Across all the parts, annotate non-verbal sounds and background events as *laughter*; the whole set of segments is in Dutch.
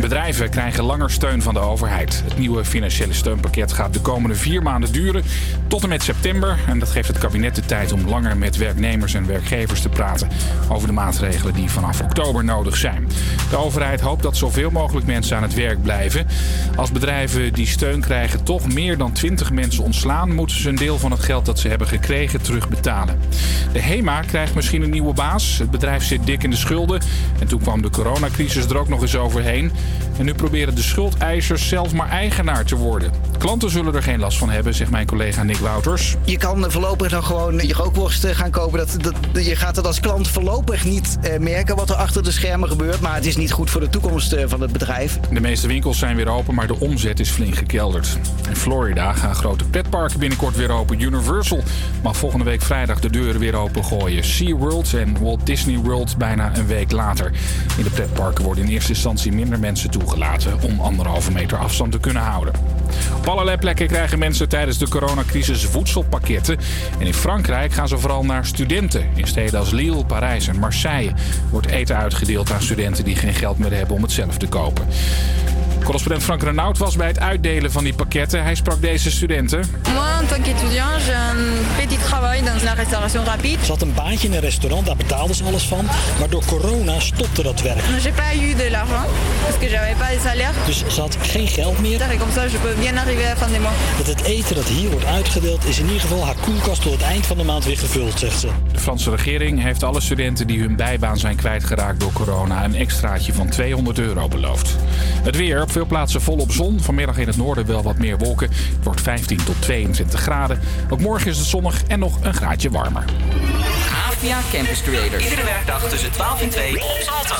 Bedrijven krijgen langer steun van de overheid. Het nieuwe financiële steunpakket gaat de komende vier maanden duren tot en met september. En dat geeft het kabinet de tijd om langer met werknemers en werkgevers te praten over de maatregelen die vanaf oktober nodig zijn. De overheid hoopt dat zoveel mogelijk mensen aan het werk blijven. Als bedrijven die steun krijgen toch meer dan 20 mensen ontslaan, moeten ze een deel van het geld dat ze hebben gekregen terugbetalen. De HEMA krijgt misschien een nieuwe baas. Het bedrijf zit dik in de schulden. En toen kwam de coronacrisis er ook nog eens overheen. En nu proberen de schuldeisers zelf maar eigenaar te worden. Klanten zullen er geen last van hebben, zegt mijn collega Nick Wouters. Je kan voorlopig dan gewoon je rookworst gaan kopen. Dat, dat, je gaat het als klant voorlopig niet eh, merken wat er achter de schermen gebeurt. Maar het is niet goed voor de toekomst eh, van het bedrijf. De meeste winkels zijn weer open, maar de omzet is flink gekelderd. In Florida gaan grote pretparken binnenkort weer open. Universal mag volgende week vrijdag de deuren weer open gooien. SeaWorld en Walt Disney World bijna een week later. In de pretparken worden in eerste instantie minder mensen toegelaten om anderhalve meter afstand te kunnen houden. Op allerlei plekken krijgen mensen tijdens de coronacrisis voedselpakketten. En in Frankrijk gaan ze vooral naar studenten. In steden als Lille, Parijs en Marseille wordt eten uitgedeeld aan studenten die geen geld meer hebben om het zelf te kopen. Correspondent Frank Renaud was bij het uitdelen van die pakketten. Hij sprak deze studenten. Moi, en tant qu'étudiant, j'ai un petit travail dans la restauration rapide. Ze had een baantje in een restaurant, daar betaalde ze alles van. Maar door corona stopte dat werk. J'ai pas eu de l'argent parce que j'avais pas de salaire. Dus ze had geen geld meer. Et comme ça, je peux bien arriver à la fin des mois. Met het eten dat hier wordt uitgedeeld is in ieder geval haar koelkast tot het eind van de maand weer gevuld, zegt ze. De Franse regering heeft alle studenten die hun bijbaan zijn kwijtgeraakt door corona een extraatje van 200 euro beloofd. Het weer op veel plaatsen volop zon. Vanmiddag in het noorden wel wat meer wolken. Het wordt 15 tot 22 graden. Ook morgen is het zonnig en nog een graadje warmer. APA Campus Creators. Iedere werkdag tussen 12 en 2 op Salto.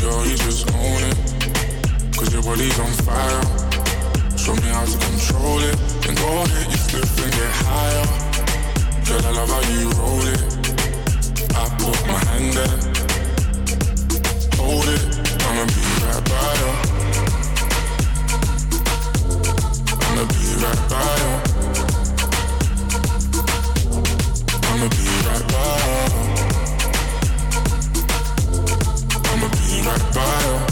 Girl, you just own it. Cause your body's on fire. Show me how to control it. Then go ahead, you slip and get higher. Girl, I love how you roll it. I put my hand there. Hold it. I'ma be right by you. I'ma be right by you. I'ma be right by you. I'ma be right by you.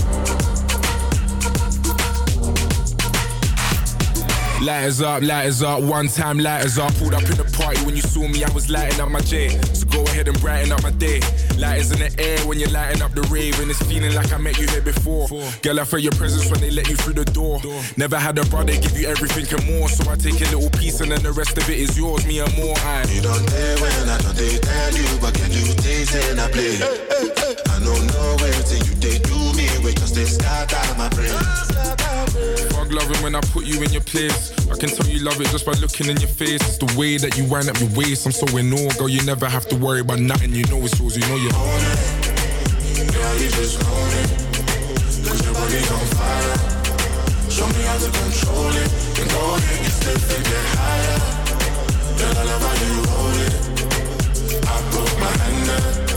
Lighters up, lighters up, one time lighters up. Pulled up in the party when you saw me, I was lighting up my J. So go ahead and brighten up my day. Lighters in the air when you're lighting up the rave, and it's feeling like I met you here before. Girl, I felt your presence when they let you through the door. Never had a brother give you everything and more, so I take a little piece and then the rest of it is yours, me and more. I. You don't dare when I don't they tell you, but can you taste and I play? I don't know where till you they do we just they start out my brain. Fuck loving when I put you in your place. I can tell you love it just by looking in your face. It's the way that you wind up your waist. I'm so in awe, girl. You never have to worry about nothing. You know it's yours. You know you own it. Girl, you just own it. Cause your body's on fire. Show me how to control it. Then go ahead, get stiff and get higher. Girl, I love how you roll it. I put my hand there.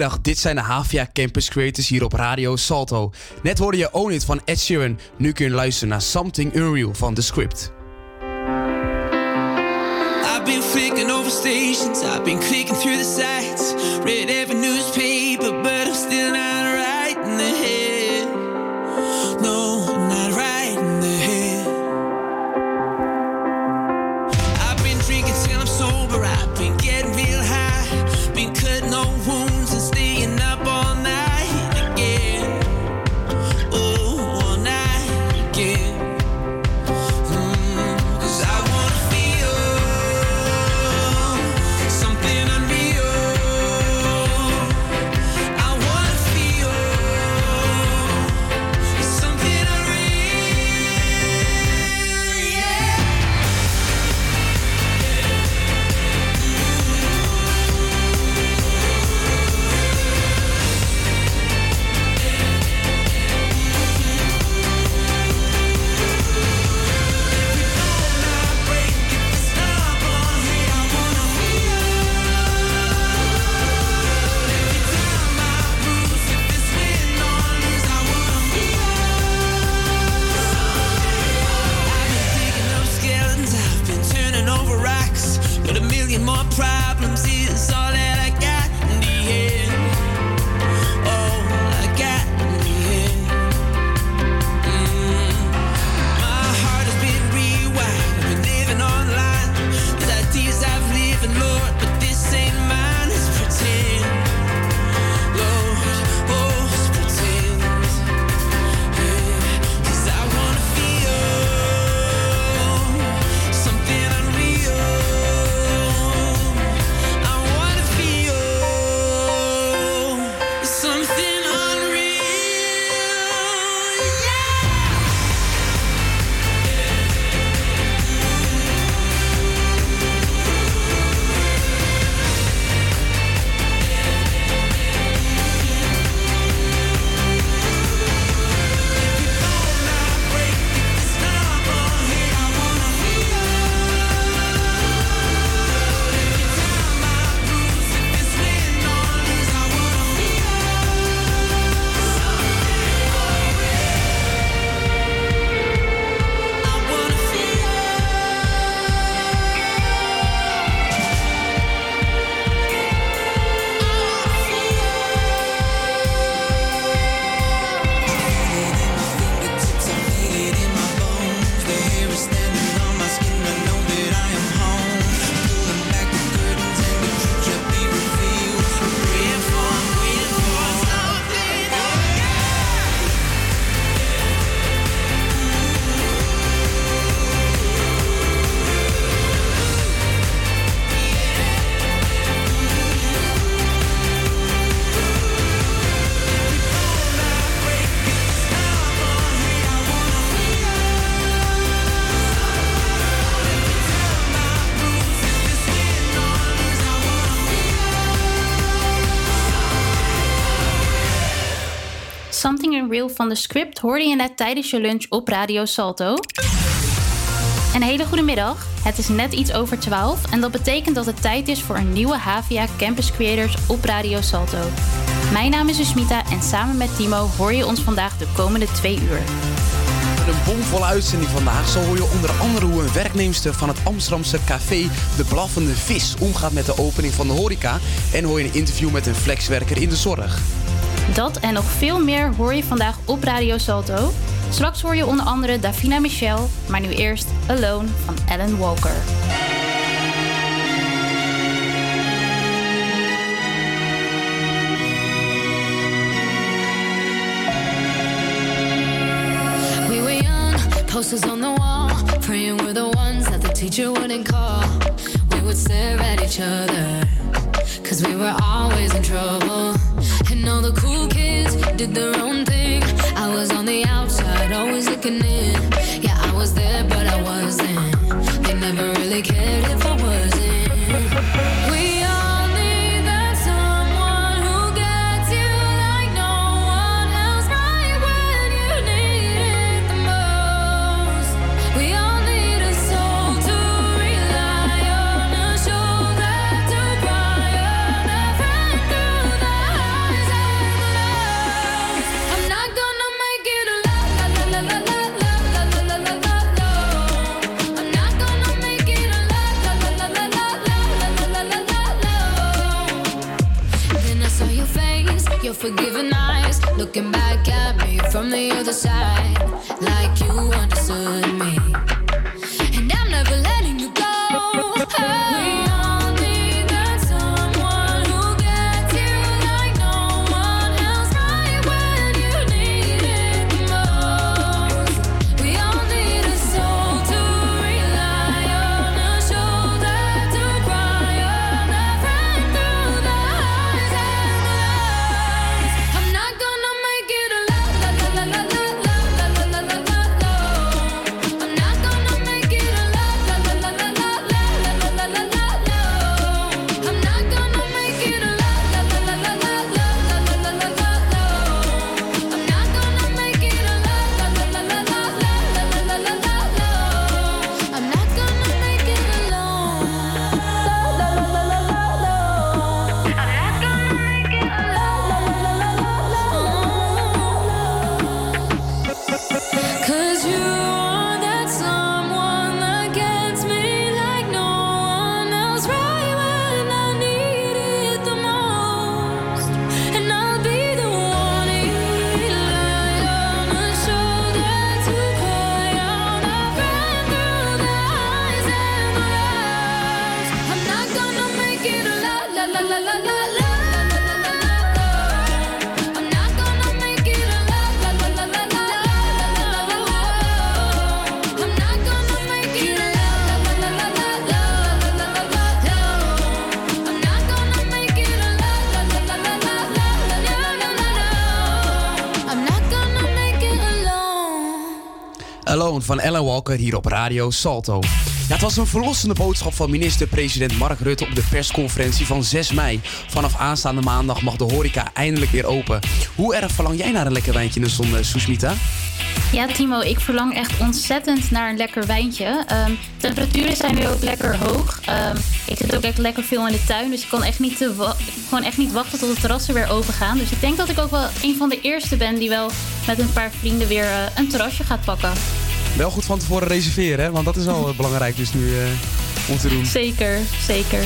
Hele goede middag. Dit zijn de Havia Campus Creators hier op Radio Salto. Net hoorde je Own It van Ed Sheeran. Nu kun je luisteren naar Something Unreal van The Script. Unreal van de script hoorde je net tijdens je lunch op Radio Salto. Een hele goede middag. Het is net iets over 12 en dat betekent dat het tijd is voor een nieuwe Havia Campus Creators op Radio Salto. Mijn naam is Usmita en samen met Timo hoor je ons vandaag de komende twee uur. Met een bomvolle uitzending vandaag zo hoor je onder andere hoe een werknemster van het Amsterdamse café De Blaffende Vis omgaat met de opening van de horeca. En hoor je een interview met een flexwerker in de zorg. Dat en nog veel meer hoor je vandaag op Radio Salto. Straks hoor je onder andere Davina Michel, maar nu eerst Alone van Alan Walker. We were young, posters on the wall, praying we're the ones that the teacher wouldn't call. We would stare at each other, cause we were always in trouble. And all the cool kids did their own thing. I was on the outside, always looking in. Yeah, I was there, but I wasn't. They never really cared if I wasn't. We giving eyes, looking back at me from the other side, like you understood me. Van Ellen Walker hier op Radio Salto. Het was een verlossende boodschap van minister-president Mark Rutte op de persconferentie van 6 mei. Vanaf aanstaande maandag mag de horeca eindelijk weer open. Hoe erg verlang jij naar een lekker wijntje in de zon, eh, Susmita? Ja, Timo, ik verlang echt ontzettend naar een lekker wijntje. Ehm, temperaturen zijn nu ook lekker hoog. Ehm, ik zit ook echt lekker veel in de tuin, dus ik kan echt niet, gewoon echt niet wachten tot de terrassen weer open gaan. Dus ik denk dat ik ook wel een van de eerste ben die wel met een paar vrienden weer eh, een terrasje gaat pakken. Wel goed van tevoren reserveren, hè? want dat is al eh, belangrijk dus nu eh, om te doen. Zeker, zeker.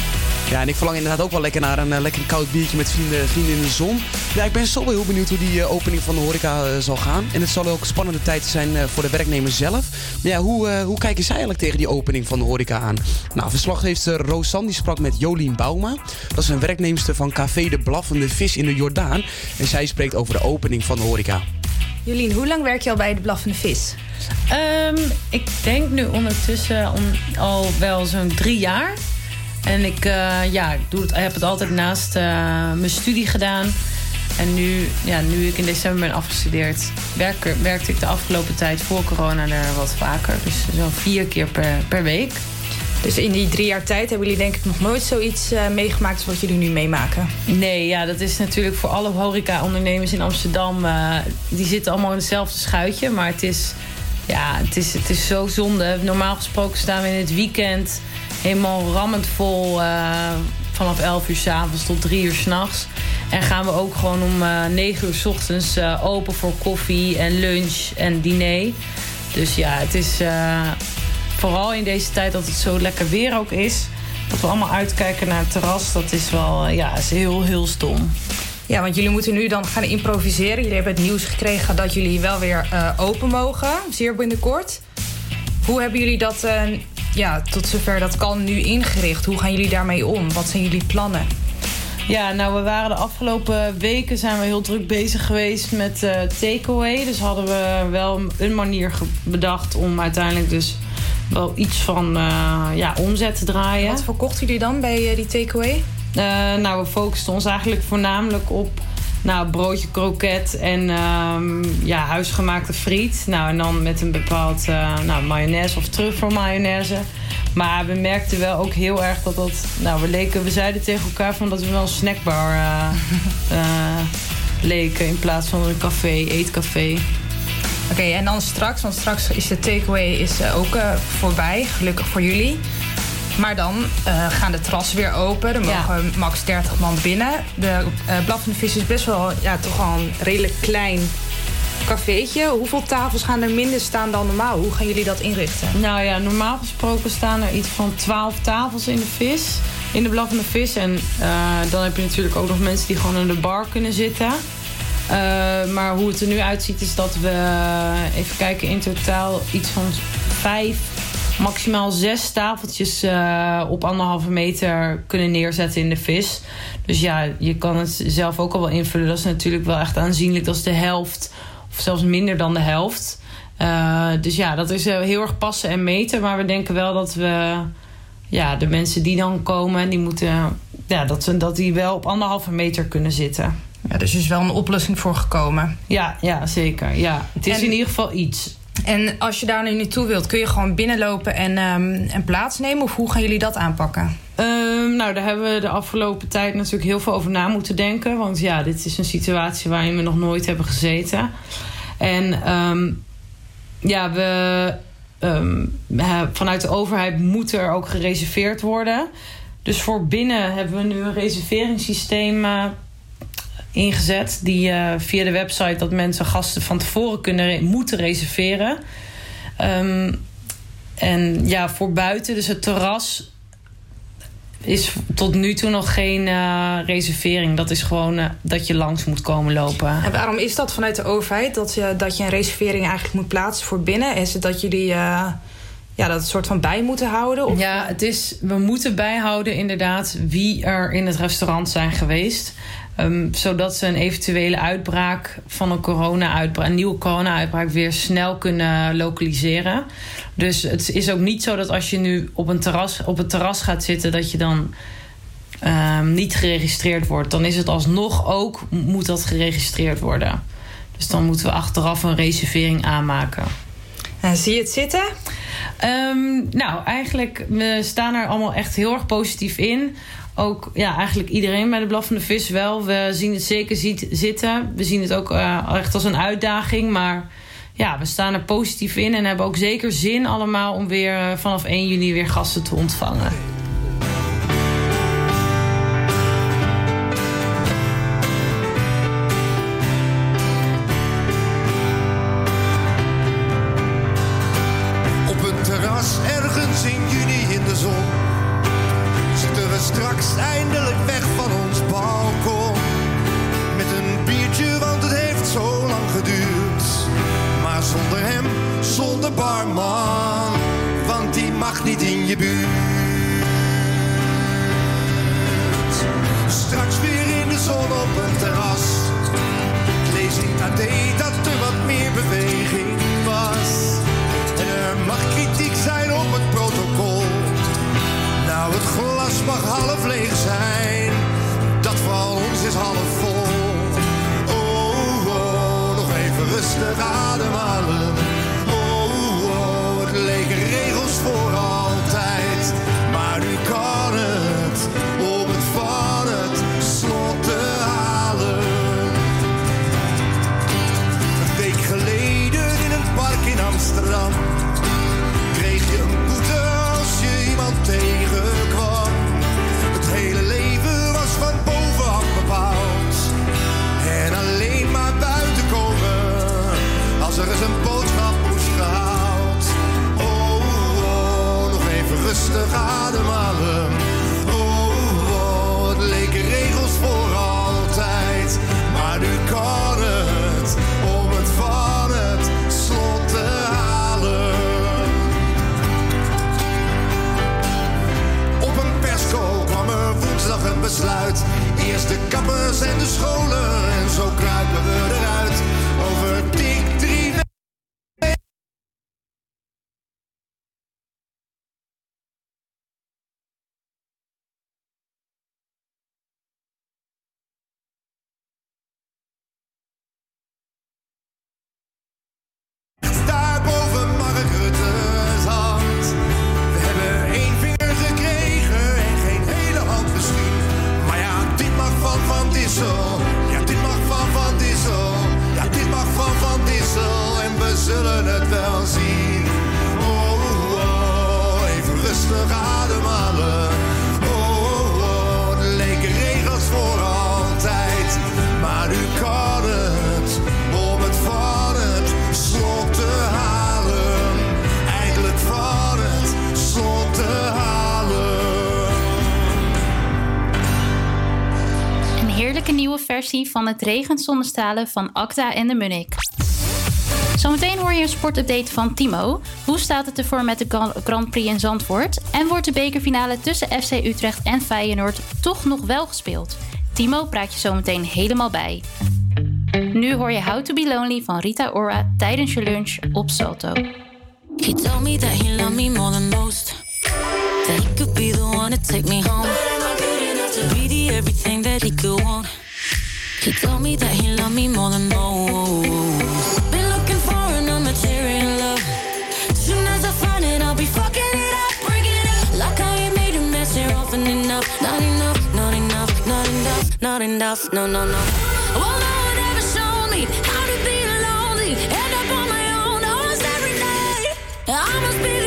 Ja, en ik verlang inderdaad ook wel lekker naar een eh, lekker koud biertje met vrienden, vrienden in de zon. Ja, ik ben zo wel heel benieuwd hoe die opening van de horeca zal gaan. En het zal ook spannende tijd zijn eh, voor de werknemers zelf. Maar ja, hoe, eh, hoe kijken zij eigenlijk tegen die opening van de horeca aan? Nou, verslaggeefster Rosan die sprak met Jolien Bauma. Dat is een werknemster van Café de Blaffende Vis in de Jordaan. En zij spreekt over de opening van de horeca. Jolien, hoe lang werk je al bij de Blaffende Vis? Ehm, ik denk nu ondertussen al wel zo'n drie jaar. En ik eh, ja, ik doe het, heb het altijd naast eh, mijn studie gedaan. En nu, ja, nu ik in december ben afgestudeerd, werk, werkte ik de afgelopen tijd voor corona er wat vaker. Dus zo'n vier keer per week. Dus in die drie jaar tijd hebben jullie denk ik nog nooit zoiets eh, meegemaakt als wat jullie nu meemaken. Nee, ja, dat is natuurlijk voor alle horeca-ondernemers in Amsterdam. eh, die zitten allemaal in hetzelfde schuitje. Maar het is, ja, het is, het is zo zonde. Normaal gesproken staan we in het weekend helemaal rammend vol. eh, vanaf 11 uur s'avonds tot 3 uur s'nachts. En gaan we ook gewoon om eh 9 uur s ochtends open voor koffie en lunch en diner. Dus ja, het is vooral in deze tijd dat het zo lekker weer ook is. Dat we allemaal uitkijken naar het terras. Dat is wel eh, ja, is heel, heel stom. Ja, want jullie moeten nu dan gaan improviseren. Jullie hebben het nieuws gekregen dat jullie wel weer eh, open mogen, zeer binnenkort. Hoe hebben jullie dat, eh, ja, tot zover dat kan, nu ingericht? Hoe gaan jullie daarmee om? Wat zijn jullie plannen? Ja, nou, we waren de afgelopen weken zijn we heel druk bezig geweest met takeaway. Dus hadden we wel een manier bedacht om uiteindelijk dus wel iets van eh, ja, omzet te draaien. Wat verkochten jullie dan bij eh, die takeaway? Eh, nou, we focusten ons eigenlijk voornamelijk op nou, broodje kroket en ehm, ja, huisgemaakte friet. Nou, en dan met een bepaald nou, mayonaise of truffelmayonaise. Maar we merkten wel ook heel erg dat dat... Nou, we, leken, we zeiden tegen elkaar van dat we wel een snackbar *laughs* leken... in plaats van een café, eetcafé. Oké, en dan straks, want straks is de takeaway is, eh, ook eh, voorbij, gelukkig voor jullie. Maar dan eh, gaan de terrassen weer open. Er mogen max 30 man binnen. De Blaffende Vis is best wel ja, toch wel een redelijk klein cafeetje. Hoeveel tafels gaan er minder staan dan normaal? Hoe gaan jullie dat inrichten? Nou ja, normaal gesproken staan er iets van 12 tafels in de vis. In de blaffende vis. En dan heb je natuurlijk ook nog mensen die gewoon in de bar kunnen zitten. Eh, maar hoe het er nu uitziet is dat we, even kijken, in totaal iets van vijf, maximaal zes tafeltjes eh, op anderhalve meter kunnen neerzetten in de vis. Dus ja, je kan het zelf ook al wel invullen. Dat is natuurlijk wel echt aanzienlijk. Dat is de helft, of zelfs minder dan de helft. Eh, dus ja, dat is eh, heel erg passen en meten. Maar we denken wel dat we ja, de mensen die dan komen, die moeten, ja, dat, ze, dat die wel op anderhalve meter kunnen zitten. Ja, dus er is wel een oplossing voor gekomen. Ja, ja zeker. Ja. Het is En- in ieder geval iets. En als je daar nu naartoe wilt, kun je gewoon binnenlopen en, ehm, en plaatsnemen? Of hoe gaan jullie dat aanpakken? Ehm, nou, daar hebben we de afgelopen tijd natuurlijk heel veel over na moeten denken. Want ja, dit is een situatie waarin we nog nooit hebben gezeten. En ehm, ja, we, vanuit de overheid moet er ook gereserveerd worden. Dus voor binnen hebben we nu een reserveringssysteem eh, ingezet. Die eh, via de website dat mensen gasten van tevoren kunnen moeten reserveren. Ehm, en ja, voor buiten, dus het terras, is tot nu toe nog geen eh, reservering. Dat is gewoon eh, dat je langs moet komen lopen. En waarom is dat vanuit de overheid? Dat je, dat je een reservering eigenlijk moet plaatsen voor binnen? Is het dat jullie eh, ja, dat soort van bij moeten houden? Of? Ja, het is, we moeten bijhouden inderdaad wie er in het restaurant zijn geweest. Ehm, zodat ze een eventuele uitbraak van een, corona-uitbraak, een nieuwe corona-uitbraak weer snel kunnen lokaliseren. Dus het is ook niet zo dat als je nu op een terras, op het terras gaat zitten, dat je dan ehm, niet geregistreerd wordt. Dan is het alsnog ook, moet dat geregistreerd worden. Dus dan moeten we achteraf een reservering aanmaken. En zie je het zitten? Ehm, nou, eigenlijk, we staan er allemaal echt heel erg positief in. Ook ja, eigenlijk iedereen bij de Blaffende Vis wel. We zien het zeker ziet, zitten. We zien het ook eh, echt als een uitdaging. Maar ja, we staan er positief in en hebben ook zeker zin allemaal om weer eh, vanaf 1 juni weer gasten te ontvangen. Van het regent zonnestralen van Acta en de Munnik. Zometeen hoor je een sportupdate van Timo. Hoe staat het ervoor met de Gra- Grand Prix in Zandvoort? En wordt de bekerfinale tussen FC Utrecht en Feyenoord toch nog wel gespeeld? Timo praat je zometeen helemaal bij. Nu hoor je How to Be Lonely van Rita Ora tijdens je lunch op Salto. He told me that he me more than most. Could be the one to take me home. Be everything that he could want. He told me that he loved me more than most. Been looking for an material love. Soon as I find it, I'll be fucking it up, breaking it up. Like I ain't made a mess here often enough. Not enough, not enough, not enough, not enough. No, no, no. Well, no one ever showed me how to be lonely. End up on my own almost every night. I must be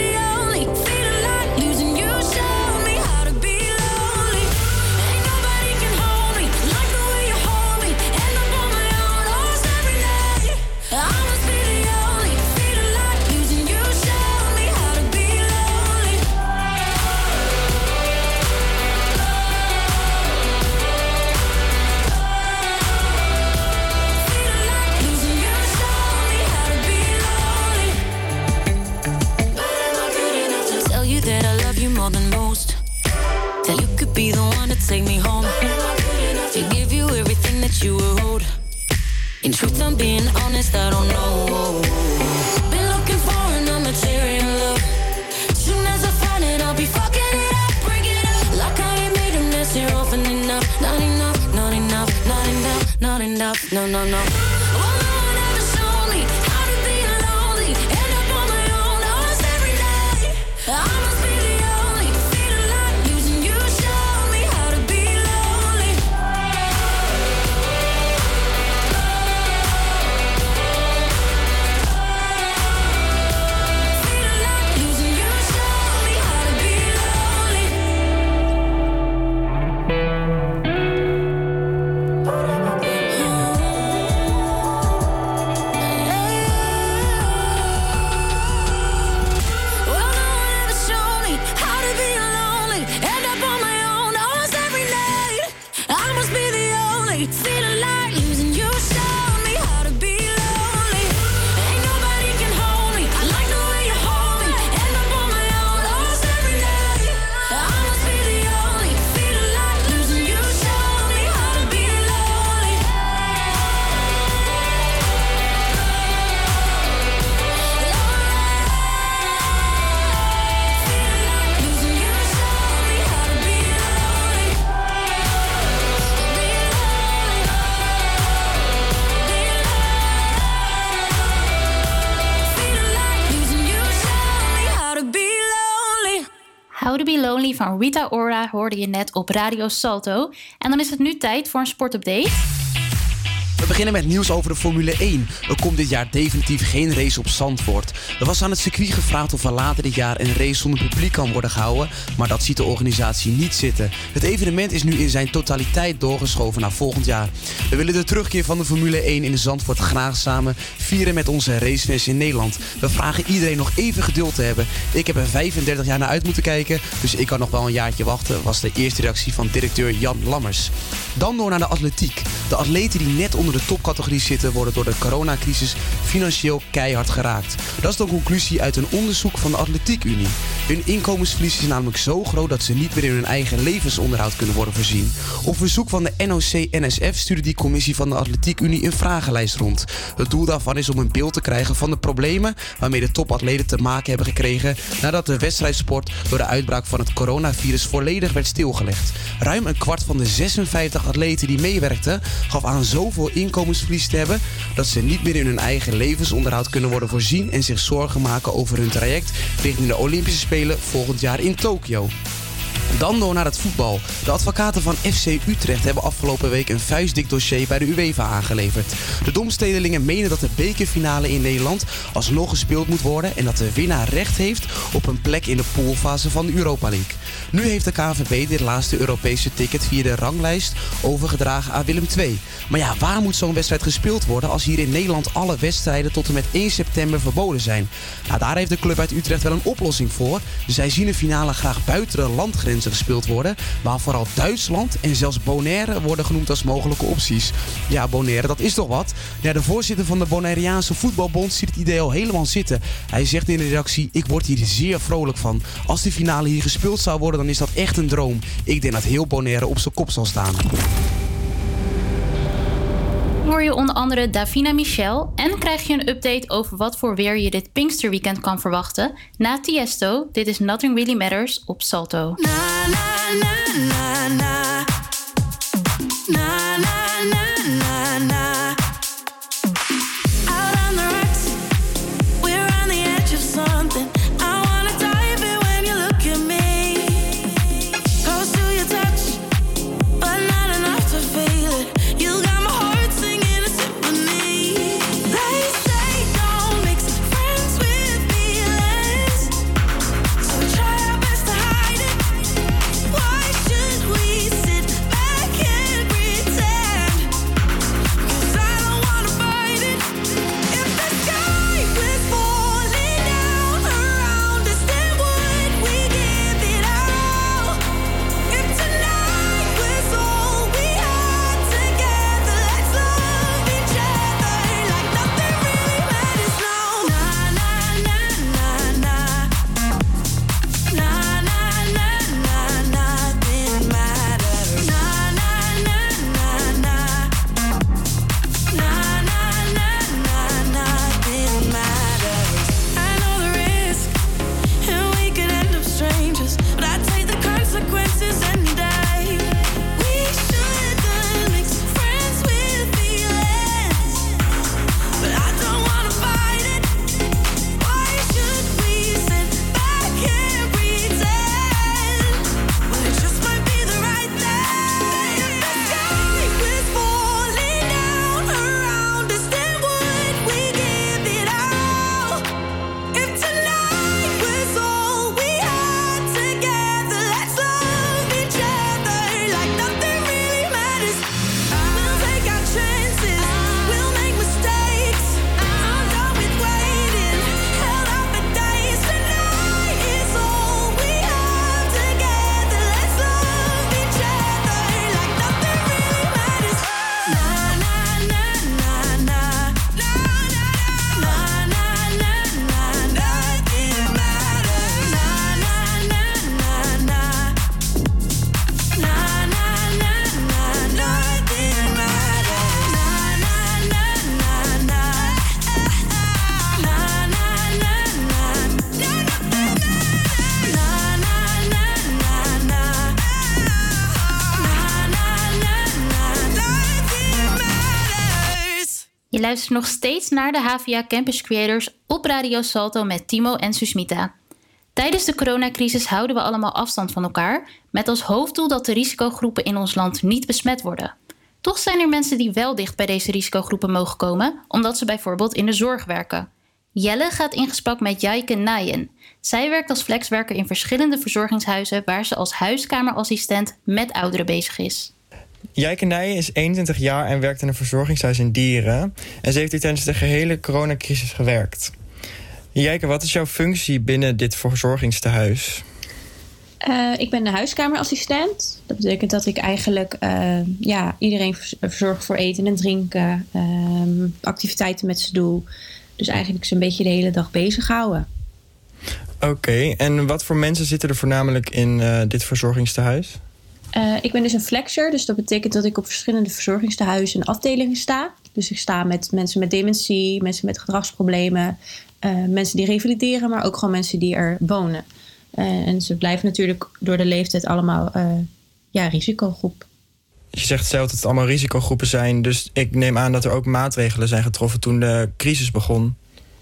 In truth, I'm being honest, I don't know. Been looking for an material love. Soon as I find it, I'll be fucking it up, up. Like I ain't made a mess enough. Not enough, not enough, not enough, not enough. No, no, no. No hoorde je net op Radio Salto. En dan is het nu tijd voor een sportupdate. We beginnen met nieuws over de Formule 1. Er komt dit jaar definitief geen race op Zandvoort. Er was aan het circuit gevraagd of er later dit jaar een race zonder publiek kan worden gehouden, maar dat ziet de organisatie niet zitten. Het evenement is nu in zijn totaliteit doorgeschoven naar volgend jaar. We willen de terugkeer van de Formule 1 in de Zandvoort graag samen vieren met onze racefans in Nederland. We vragen iedereen nog even geduld te hebben. Ik heb er 35 jaar naar uit moeten kijken, dus ik kan nog wel een jaartje wachten, was de eerste reactie van directeur Jan Lammers. Dan door naar de atletiek. De atleten die net onder de topcategorie zitten, worden door de coronacrisis financieel keihard geraakt. Dat is de conclusie uit een onderzoek van de Atletiek Unie. Hun inkomensverlies is namelijk zo groot dat ze niet meer in hun eigen levensonderhoud kunnen worden voorzien. Op verzoek van de NOC-NSF stuurde die commissie van de Atletiek Unie een vragenlijst rond. Het doel daarvan is om een beeld te krijgen van de problemen waarmee de topatleten te maken hebben gekregen nadat de wedstrijdsport door de uitbraak van het coronavirus volledig werd stilgelegd. Ruim een kwart van de 56 atleten die meewerkten gaf aan zoveel inkomensverlies te hebben dat ze niet meer in hun eigen levensonderhoud kunnen worden voorzien en zich zorgen maken over hun traject richting de Olympische Spelen volgend jaar in Tokio. Dan door naar het voetbal. De advocaten van FC Utrecht hebben afgelopen week een vuistdik dossier bij de UEFA aangeleverd. De domstedelingen menen dat de bekerfinale in Nederland alsnog gespeeld moet worden en dat de winnaar recht heeft op een plek in de poolfase van de Europa League. Nu heeft de KNVB dit laatste Europese ticket via de ranglijst overgedragen aan Willem II. Maar ja, waar moet zo'n wedstrijd gespeeld worden als hier in Nederland alle wedstrijden tot en met 1 september verboden zijn? Nou, daar heeft de club uit Utrecht wel een oplossing voor. Zij zien de finale graag buiten de landgrenzen gespeeld worden, waar vooral Duitsland en zelfs Bonaire worden genoemd als mogelijke opties. Ja, Bonaire, dat is toch wat? Ja, de voorzitter van de Bonaireaanse voetbalbond ziet het idee al helemaal zitten. Hij zegt in de reactie, ik word hier zeer vrolijk van. Als die finale hier gespeeld zou worden, dan is dat echt een droom. Ik denk dat heel Bonaire op zijn kop zal staan. Hoor je onder andere Davina Michel en krijg je een update over wat voor weer je dit Pinksterweekend kan verwachten. Na Tiesto, dit is Nothing Really Matters op Salto. Nog steeds naar de HVA Campus Creators op Radio Salto met Timo en Susmita. Tijdens de coronacrisis houden we allemaal afstand van elkaar, met als hoofddoel dat de risicogroepen in ons land niet besmet worden. Toch zijn er mensen die wel dicht bij deze risicogroepen mogen komen, omdat ze bijvoorbeeld in de zorg werken. Jelle gaat in gesprek met Jaike Naaien. Zij werkt als flexwerker in verschillende verzorgingshuizen waar ze als huiskamerassistent met ouderen bezig is. Jijke Nijen is 21 jaar en werkt in een verzorgingshuis in Dieren. En ze heeft hier tijdens de gehele coronacrisis gewerkt. Jijke, wat is jouw functie binnen dit verzorgingstehuis? Eh, ik ben de huiskamerassistent. Dat betekent dat ik eigenlijk eh, ja, iedereen verzorg voor eten en drinken. ehm, activiteiten met ze doe. Dus eigenlijk ze een beetje de hele dag bezig houden. Oké, en wat voor mensen zitten er voornamelijk in eh, dit verzorgingstehuis? Eh, ik ben dus een flexer, dus dat betekent dat ik op verschillende verzorgingstehuizen en afdelingen sta. Dus ik sta met mensen met dementie, mensen met gedragsproblemen, eh, mensen die revalideren, maar ook gewoon mensen die er wonen. Eh, en ze blijven natuurlijk door de leeftijd allemaal ja, risicogroep. Je zegt zelf dat het allemaal risicogroepen zijn. Dus ik neem aan dat er ook maatregelen zijn getroffen toen de crisis begon.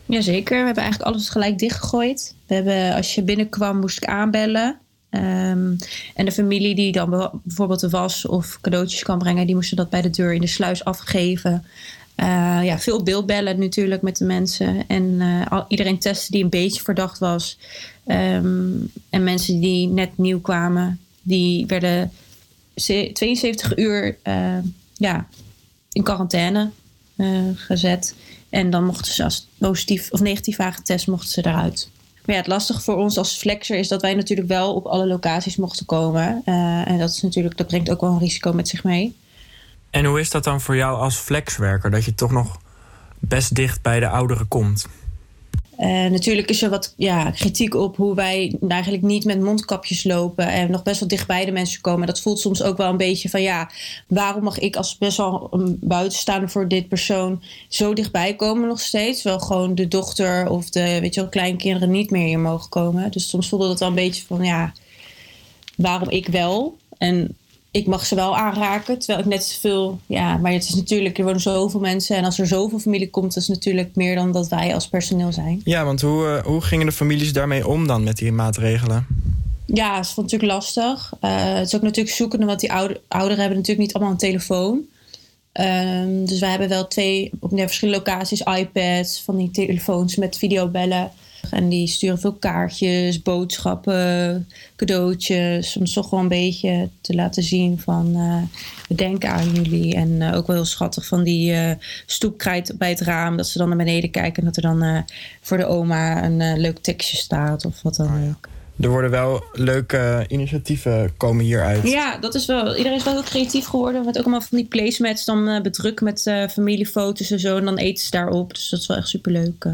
Jazeker, we hebben eigenlijk alles gelijk dichtgegooid. We hebben, als je binnenkwam, moest ik aanbellen. Ehm, en de familie die dan be- bijvoorbeeld de was of cadeautjes kan brengen, die moesten dat bij de deur in de sluis afgeven. Eh, ja, veel beeldbellen natuurlijk met de mensen. En eh, iedereen testen die een beetje verdacht was. Ehm, en mensen die net nieuw kwamen, die werden ze- 72 uur eh, ja, in quarantaine gezet. En dan mochten ze als positief of negatief waren mochten ze eruit. Maar ja, het lastige voor ons als flexer is dat wij natuurlijk wel op alle locaties mochten komen. Eh, en dat is natuurlijk, dat brengt ook wel een risico met zich mee. En hoe is dat dan voor jou als flexwerker? Dat je toch nog best dicht bij de ouderen komt? Eh, natuurlijk is er wat ja, kritiek op hoe wij eigenlijk niet met mondkapjes lopen en nog best wel dicht bij de mensen komen. Dat voelt soms ook wel een beetje van ja, waarom mag ik als best wel een buitenstaander voor dit persoon zo dichtbij komen nog steeds? Wel gewoon de dochter of de weet je wel, kleinkinderen niet meer hier mogen komen. Dus soms voelde dat wel een beetje van ja, waarom ik wel? En ik mag ze wel aanraken, terwijl ik net zoveel... Ja, maar het is natuurlijk, er wonen zoveel mensen. En als er zoveel familie komt, dat is natuurlijk meer dan dat wij als personeel zijn. Ja, want hoe, eh, hoe gingen de families daarmee om dan met die maatregelen? Ja, het is natuurlijk lastig. Eh, het is ook natuurlijk zoeken, want die ouder, ouderen hebben natuurlijk niet allemaal een telefoon. Ehm, dus wij hebben wel twee op verschillende locaties iPads, van die telefoons met videobellen. En die sturen veel kaartjes, boodschappen, cadeautjes. Soms toch wel een beetje te laten zien van eh, we denken aan jullie. En eh, ook wel heel schattig van die eh, stoepkrijt bij het raam. Dat ze dan naar beneden kijken en dat er dan voor de oma een leuk tekstje staat of wat dan ook. Er worden wel leuke initiatieven komen hieruit. Ja, dat is wel. Iedereen is wel heel creatief geworden. Met ook allemaal van die placemats dan bedrukken met familiefoto's en zo. En dan eten ze daarop. Dus dat is wel echt superleuk.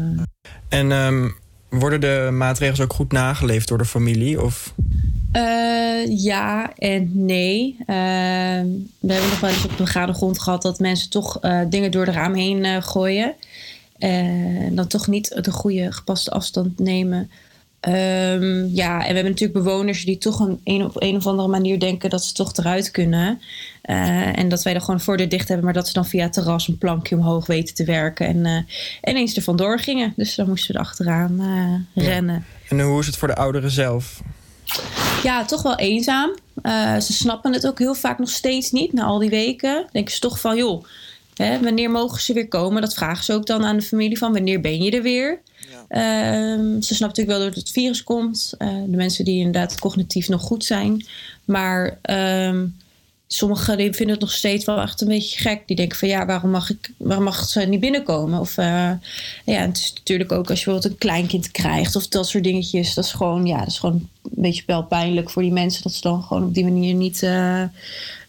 En ehm, worden de maatregels ook goed nageleefd door de familie? Of Eh, ja en nee. Eh, we hebben nog wel eens op de begane grond gehad dat mensen toch eh, dingen door de raam heen gooien. En dan toch niet de goede gepaste afstand nemen. Ehm, ja, en we hebben natuurlijk bewoners die toch een, een op een of andere manier denken dat ze toch eruit kunnen. Eh, en dat wij er gewoon voor de dicht hebben, maar dat ze dan via het terras een plankje omhoog weten te werken. En eh ineens er vandoor gingen. Dus dan moesten we er achteraan eh, rennen. en hoe is het voor de ouderen zelf? Ja, toch wel eenzaam. Ze snappen het ook heel vaak nog steeds niet na al die weken. Denken ze toch van, joh, hè, wanneer mogen ze weer komen? Dat vragen ze ook dan aan de familie van, wanneer ben je er weer? Ehm, ze snappen natuurlijk wel dat het virus komt. Eh, de mensen die inderdaad cognitief nog goed zijn. Maar ehm, sommigen vinden het nog steeds wel echt een beetje gek. Die denken van ja, waarom mag, ik, waarom mag ze niet binnenkomen? Of eh, ja, het is natuurlijk ook als je bijvoorbeeld een kleinkind krijgt of dat soort dingetjes. Dat is gewoon, ja, dat is gewoon een beetje wel pijnlijk voor die mensen. Dat ze dan gewoon op die manier niet eh,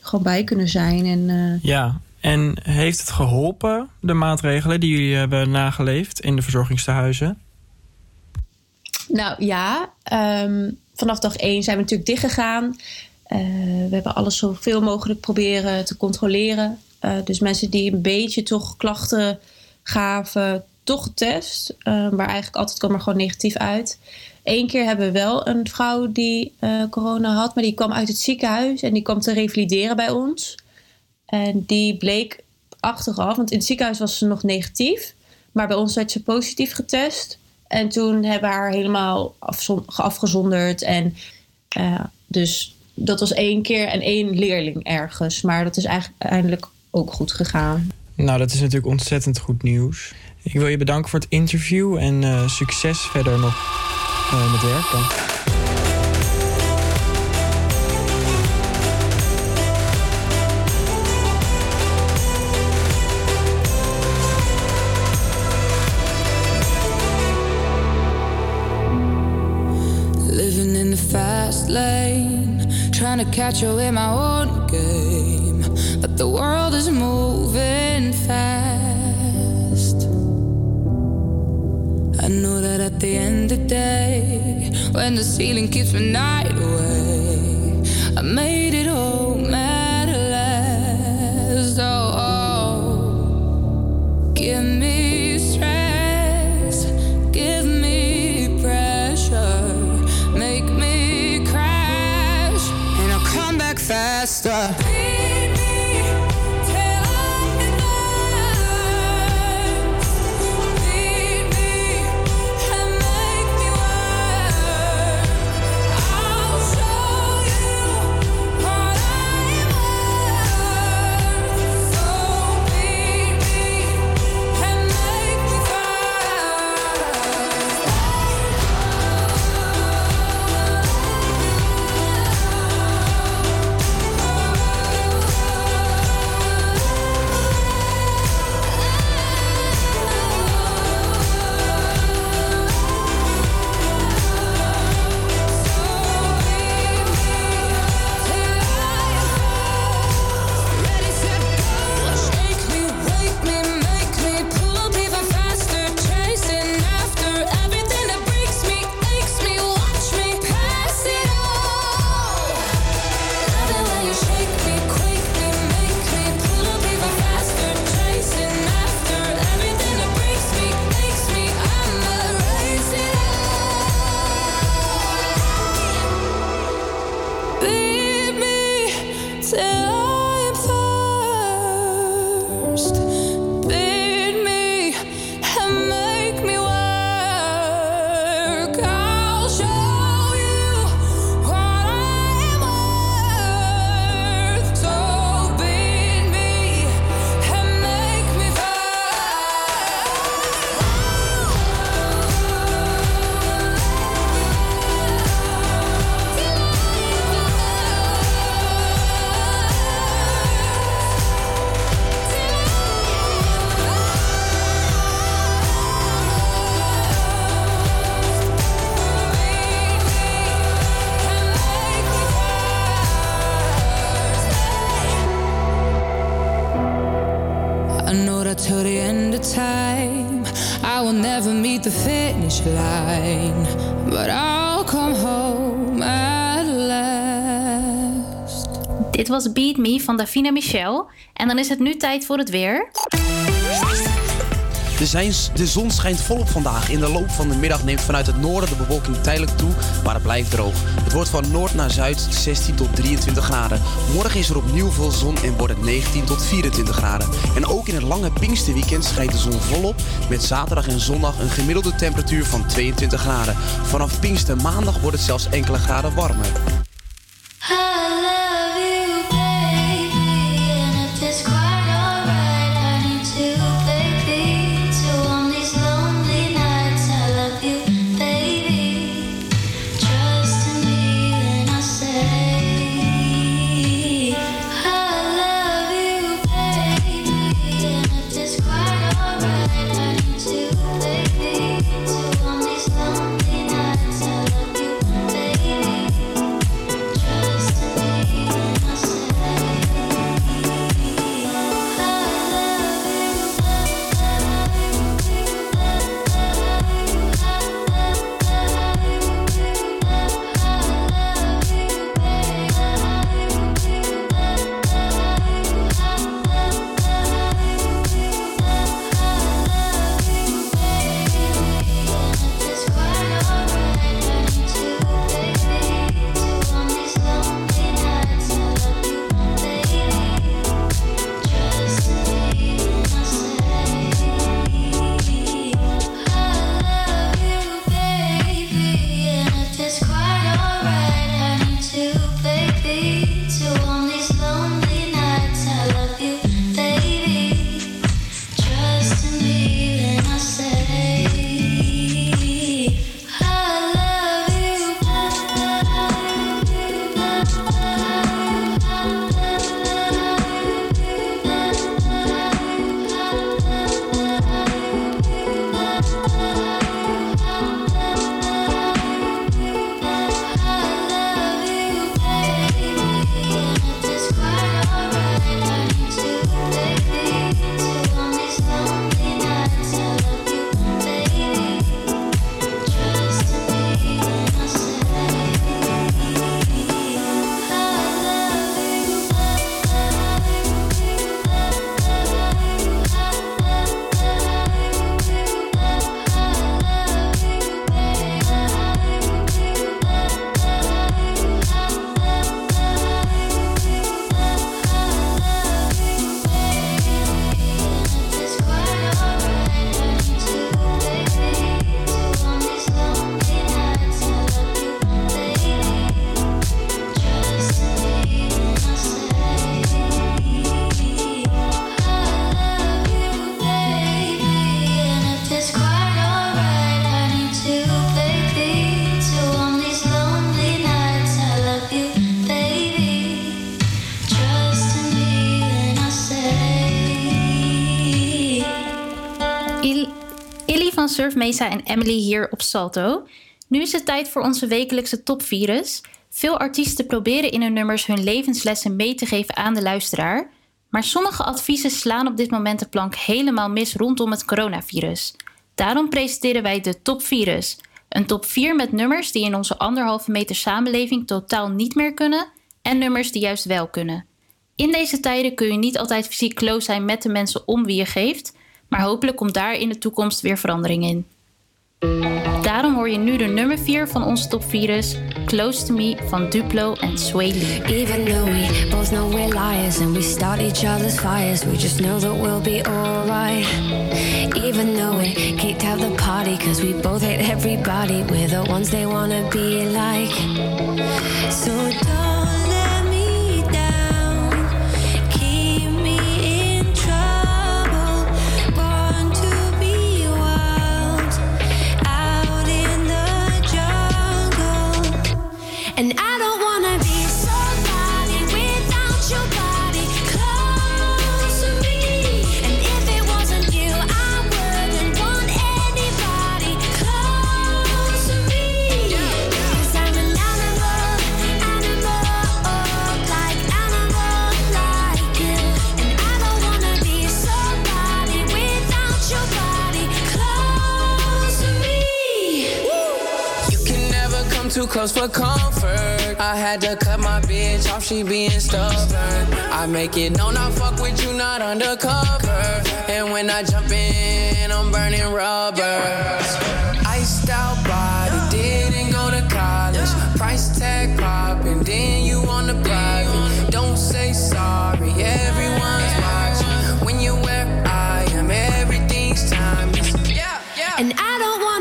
gewoon bij kunnen zijn. En Ja, en heeft het geholpen, de maatregelen die jullie hebben nageleefd in de verzorgingstehuizen? Nou ja, ehm, vanaf dag één zijn we natuurlijk dichtgegaan. Eh we hebben alles zoveel mogelijk proberen te controleren. Eh, dus mensen die een beetje toch klachten gaven, toch getest. Eh, maar eigenlijk altijd kwam er gewoon negatief uit. Eén keer hebben we wel een vrouw die corona had, maar die kwam uit het ziekenhuis en die kwam te revalideren bij ons. En die bleek achteraf, want in het ziekenhuis was ze nog negatief, maar bij ons werd ze positief getest. En toen hebben we haar helemaal afgezonderd. En eh, dus dat was één keer en één leerling ergens. Maar dat is eigenlijk eindelijk ook goed gegaan. Nou, dat is natuurlijk ontzettend goed nieuws. Ik wil je bedanken voor het interview en eh, succes verder nog eh, met werken. Trying to catch you in my own game. But the world is moving fast. I know that at the end of the day, when the ceiling keeps my night away, I made it all matter less. Oh, oh. give me faster. Van Davina Michel. En dan is het nu tijd voor het weer. De, zijn, de zon schijnt volop vandaag. In de loop van de middag neemt vanuit het noorden de bewolking tijdelijk toe, maar het blijft droog. Het wordt van noord naar zuid 16 tot 23 graden. Morgen is er opnieuw veel zon en wordt het 19 tot 24 graden. En ook in het lange Pinksterweekend schijnt de zon volop, met zaterdag en zondag een gemiddelde temperatuur van 22 graden. Vanaf Pinkster maandag wordt het zelfs enkele graden warmer. Surf Mesa en Emily hier op Salto. Nu is het tijd voor onze wekelijkse topvirus. Veel artiesten proberen in hun nummers hun levenslessen mee te geven aan de luisteraar. Maar sommige adviezen slaan op dit moment de plank helemaal mis rondom het coronavirus. Daarom presenteren wij de Top Virus. Een top 4 met nummers die in onze anderhalve meter samenleving totaal niet meer kunnen en nummers die juist wel kunnen. In deze tijden kun je niet altijd fysiek close zijn met de mensen om wie je geeft, maar hopelijk komt daar in de toekomst weer verandering in. Daarom hoor je nu de nummer 4 van onze top virus, Close to Me van Duplo en Sway. Even though we both know we're liars and we start each other's fires, we just know that we'll be alright. Even though we kicked out the party, cause we both hate everybody, we're the ones they wanna be like. So don't close for comfort. I had to cut my bitch off, she being stubborn. I make it known I fuck with you, not undercover. And when I jump in, I'm burning rubber. Iced out body, didn't go to college. Price tag popping, then you on the private. Don't say sorry, everyone's watching. When you're where I am, everything's timeless. And I don't wanna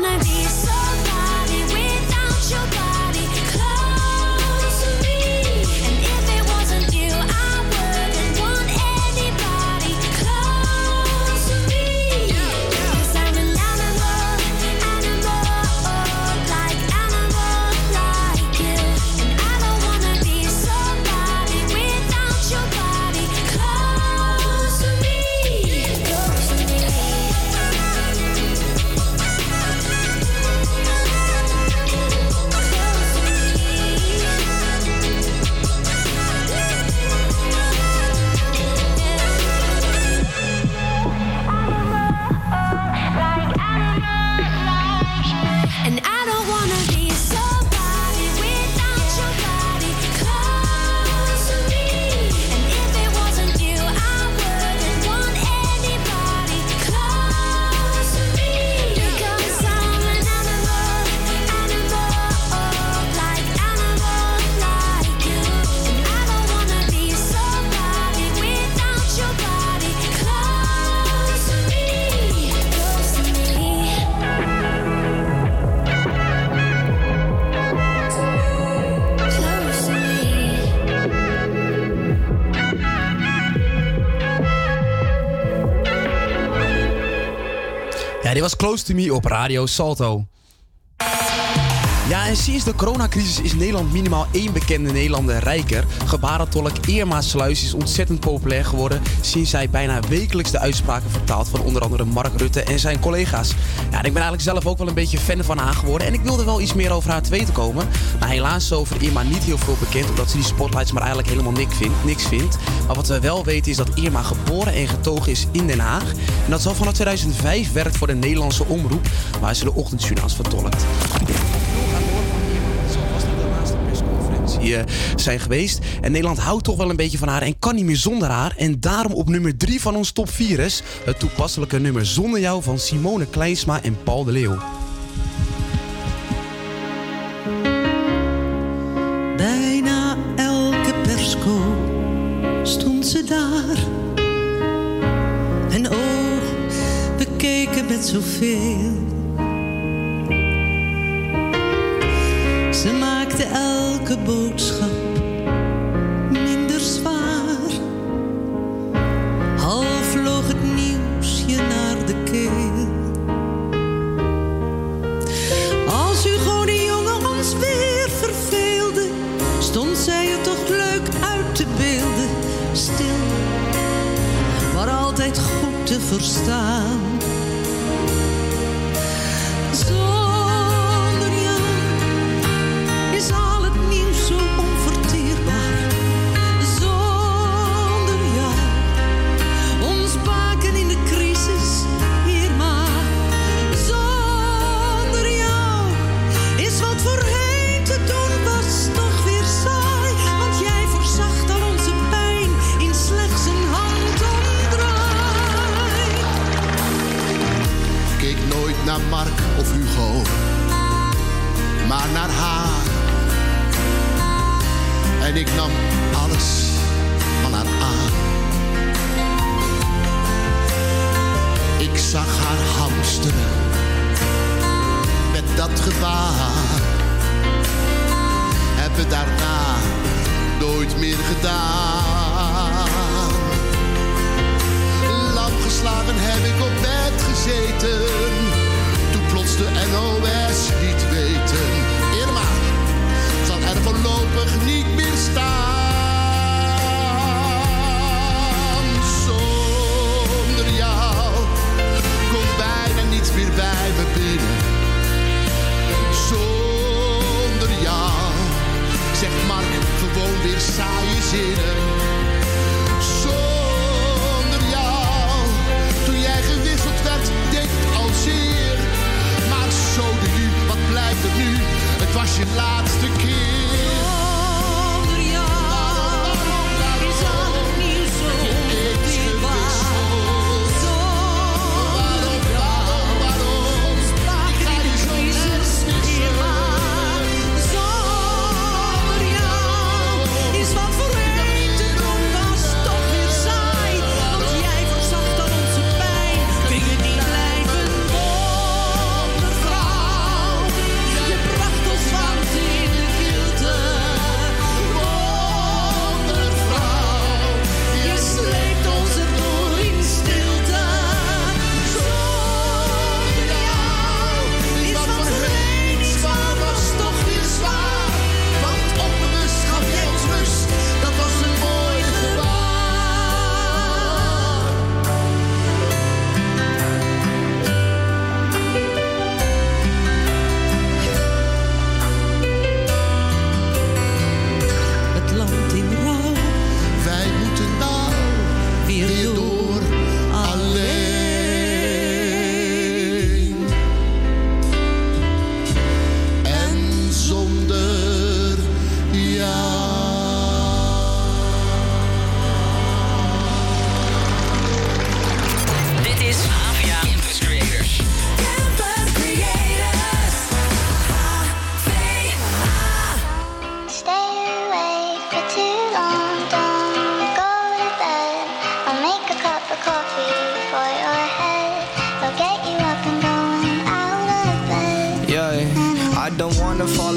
was Close to Me op Radio Salto. Ja, en sinds de coronacrisis is Nederland minimaal één bekende Nederlander rijker. Gebarentolk Irma Sluis is ontzettend populair geworden... sinds zij bijna wekelijks de uitspraken vertaalt... van onder andere Mark Rutte en zijn collega's. Ja, en ik ben eigenlijk zelf ook wel een beetje fan van haar geworden... en ik wilde wel iets meer over haar te weten komen. Maar helaas is over Irma niet heel veel bekend... omdat ze die spotlights maar eigenlijk helemaal niks vindt, niks vindt. Maar wat we wel weten is dat Irma geboren en getogen is in Den Haag... en dat ze al vanaf 2005 werkt voor de Nederlandse Omroep... waar ze de ochtendjournaals vertolkt eh, zijn geweest. En Nederland houdt toch wel een beetje van haar en kan niet meer zonder haar. En daarom op nummer 3 van ons top 4 is het toepasselijke nummer Zonder jou van Simone Kleinsma en Paul de Leeuw. Bijna elke persco stond ze daar. En oh, we keken met zoveel. Boodschap minder zwaar. Half vloog het nieuws je naar de keel. Als Hugo de jongen ons weer verveelde, stond zij er toch leuk uit te beelden. Stil, maar altijd goed te verstaan.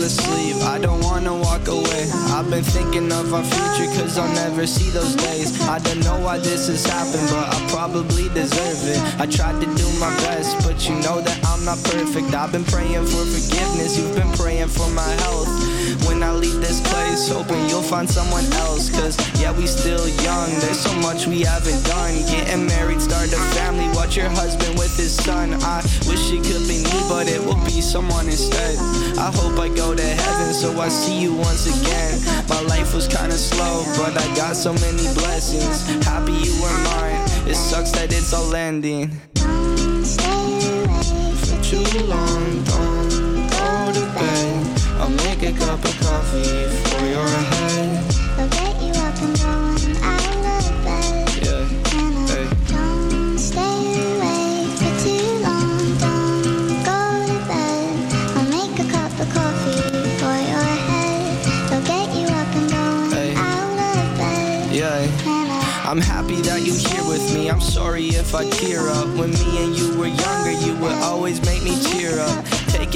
Asleep, I don't wanna walk away. I've been thinking of our future, cause I'll never see those days. I don't know why this has happened, but I probably deserve it. I tried to do my best, but you know that I'm not perfect. I've been praying for forgiveness, you've been praying for my health. When I leave this place, hoping you'll find someone else. Cause yeah, we still young, there's so much we haven't done. Getting married, start a family, watch your husband with his son. I wish it could be me, but it will be someone instead. I hope I go to heaven, so I see you once again. My life was kinda slow, but I got so many blessings. Happy you were mine, it sucks that it's all ending. Stay away For too long, cup of coffee for your head. I'll get you up and going out of bed. Yeah, hey. Don't stay awake for too long, don't go to bed. I'll make a cup of coffee for your head. I'll get you up and going Hey. out of bed. Yeah. I'm happy that you're here with me. I'm sorry if I tear up. When me and you were younger, you would always make me cheer up.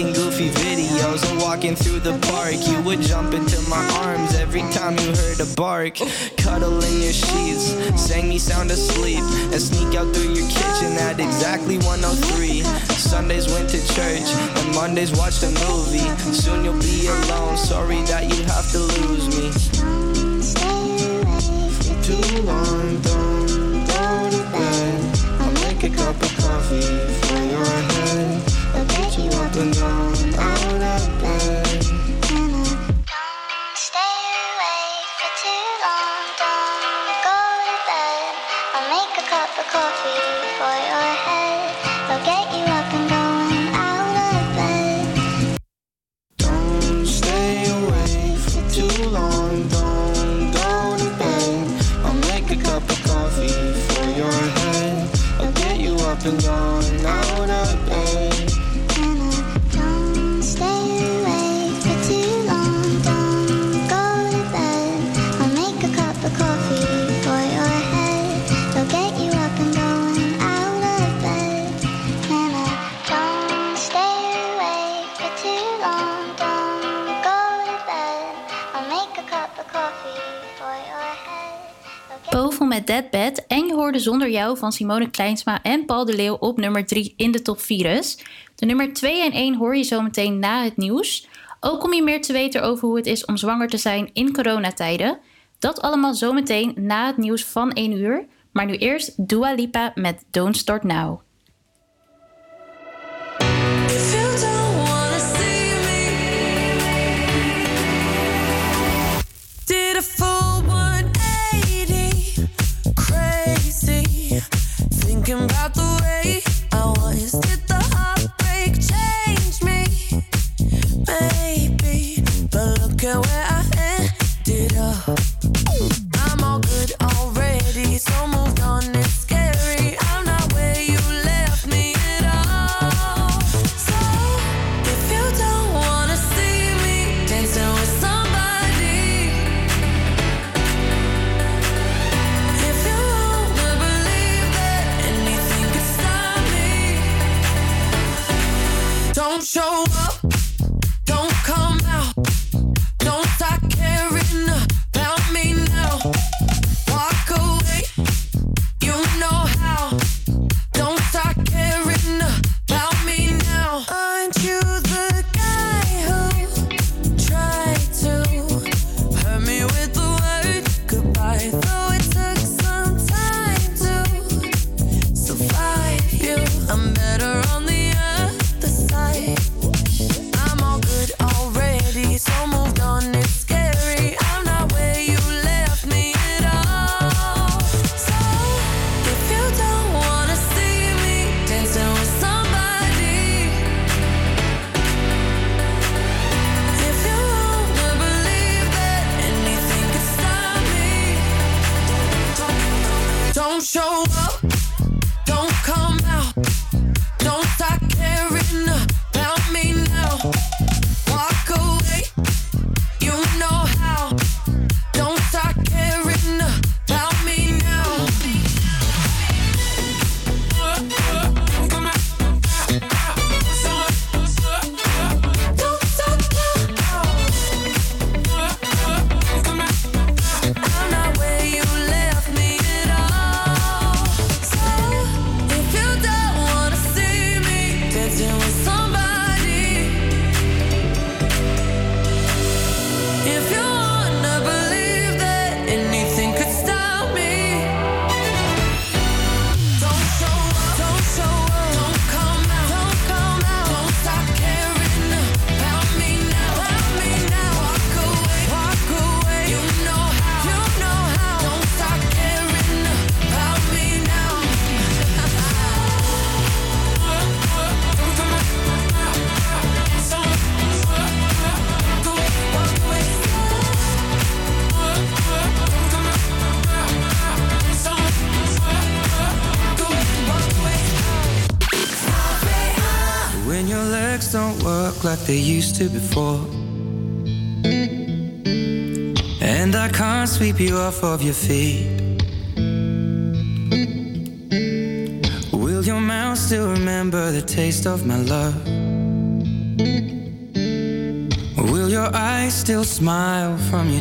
Taking goofy videos and walking through the park. You would jump into my arms every time you heard a bark. Cuddle in your sheets, sang me sound asleep, and sneak out through your kitchen at exactly 103. Sundays went to church, and Mondays watched a movie. Soon you'll be alone. Sorry that you have to lose me. Too long, don't go to bed. I'll make a cup of coffee for your head. I'll get you up and down out of bed. Boven met Dead Bed en je hoorde Zonder Jou van Simone Kleinsma en Paul de Leeuw op nummer 3 in de top 4. De nummer 2 en 1 hoor je zometeen na het nieuws. Ook om je meer te weten over hoe het is om zwanger te zijn in coronatijden. Dat allemaal zometeen na het nieuws van 1 uur. Maar nu eerst Dua Lipa met Don't Start Now. about the way I was. Did the heartbreak change me? Maybe, but look at where I ended up. I'm all good already, so much. they used to before. And I can't sweep you off of your feet. Will your mouth still remember the taste of my love? Will your eyes still smile from your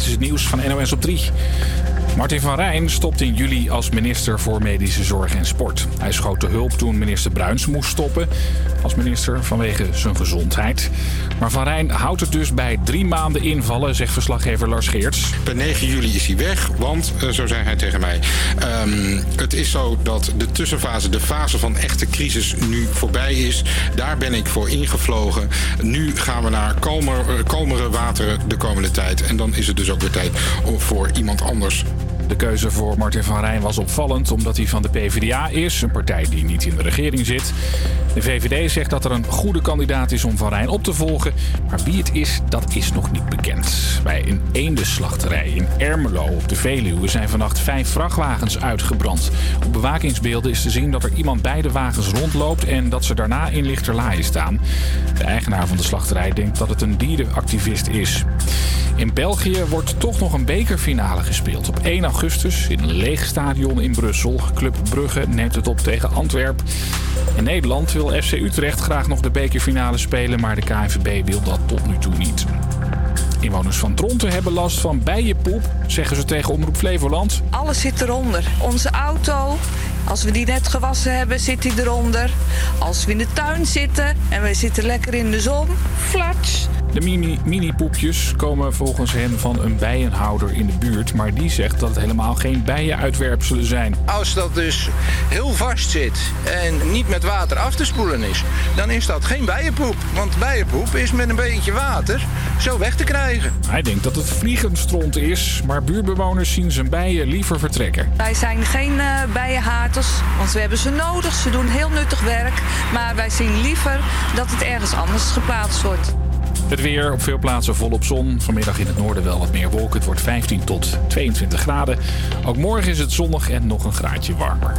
dit is het nieuws van NOS op 3. Martin van Rijn stopt in juli als minister voor Medische Zorg en Sport. Hij schoot de hulp toen minister Bruins moest stoppen als minister vanwege zijn gezondheid. Maar Van Rijn houdt het dus bij drie maanden invallen, zegt verslaggever Lars Geerts. Per 9 juli is hij weg, want, eh, zo zei hij tegen mij... ehm, het is zo dat de tussenfase, de fase van echte crisis nu voorbij is. Daar ben ik voor ingevlogen. Nu gaan we naar kalmer, eh, kalmere wateren de komende tijd. En dan is het dus ook weer tijd voor iemand anders. De keuze voor Martin van Rijn was opvallend omdat hij van de PvdA is, een partij die niet in de regering zit. De VVD zegt dat er een goede kandidaat is om Van Rijn op te volgen, maar wie het is, dat is nog niet bekend. Bij een eendenslachterij in Ermelo op de Veluwe zijn vannacht vijf vrachtwagens uitgebrand. Op bewakingsbeelden is te zien dat er iemand bij de wagens rondloopt en dat ze daarna in lichterlaaien staan. De eigenaar van de slachterij denkt dat het een dierenactivist is. In België wordt toch nog een bekerfinale gespeeld. Op 1 augustus in een leeg stadion in Brussel. Club Brugge neemt het op tegen Antwerp. In Nederland wil FC Utrecht graag nog de bekerfinale spelen, maar de KNVB wil dat tot nu toe niet. Inwoners van Dronten hebben last van bijenpoep, zeggen ze tegen Omroep Flevoland. Alles zit eronder. Onze auto, als we die net gewassen hebben, zit die eronder. Als we in de tuin zitten en we zitten lekker in de zon, flats. De mini- mini-poepjes komen volgens hen van een bijenhouder in de buurt, maar die zegt dat het helemaal geen bijenuitwerpselen zijn. Als dat dus heel vast zit en niet met water af te spoelen is, dan is dat geen bijenpoep. Want bijenpoep is met een beetje water zo weg te krijgen. Hij denkt dat het vliegenstront is, maar buurtbewoners zien zijn bijen liever vertrekken. Wij zijn geen eh, bijenhaters, want we hebben ze nodig. Ze doen heel nuttig werk. Maar wij zien liever dat het ergens anders geplaatst wordt. Het weer op veel plaatsen volop zon. Vanmiddag in het noorden wel wat meer wolken. Het wordt 15 tot 22 graden. Ook morgen is het zonnig en nog een graadje warmer.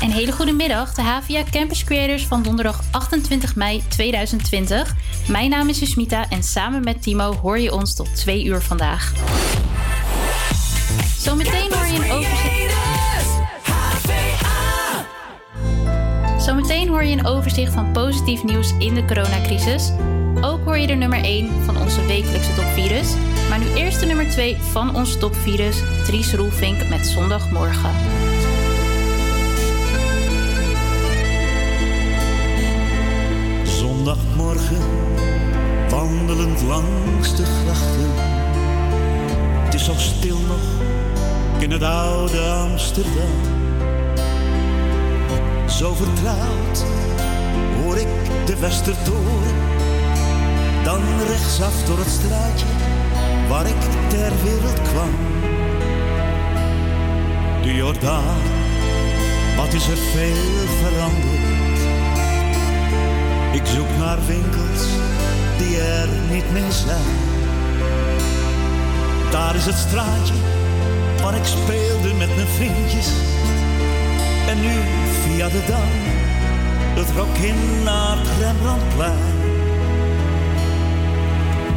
Een hele goede middag, de HVA Campus Creators van donderdag 28 mei 2020. Mijn naam is Susmita en samen met Timo hoor je ons tot 2 uur vandaag. Zometeen hoor je een overzicht. Zometeen hoor je een overzicht van positief nieuws in de coronacrisis. Ook hoor je de nummer 1 van onze wekelijkse topvirus. Maar nu eerst de nummer 2 van onze topvirus, Dries Roelvink met Zondagmorgen. Zondagmorgen, wandelend langs de grachten. Het is zo stil nog in het oude Amsterdam. Zo vertrouwd hoor ik de Westertoren. Dan rechtsaf door het straatje waar ik ter wereld kwam. De Jordaan, wat is er veel veranderd. Ik zoek naar winkels die er niet meer zijn. Daar is het straatje waar ik speelde met mijn vriendjes. En nu via de dam, het rok in naar het Rembrandtplein.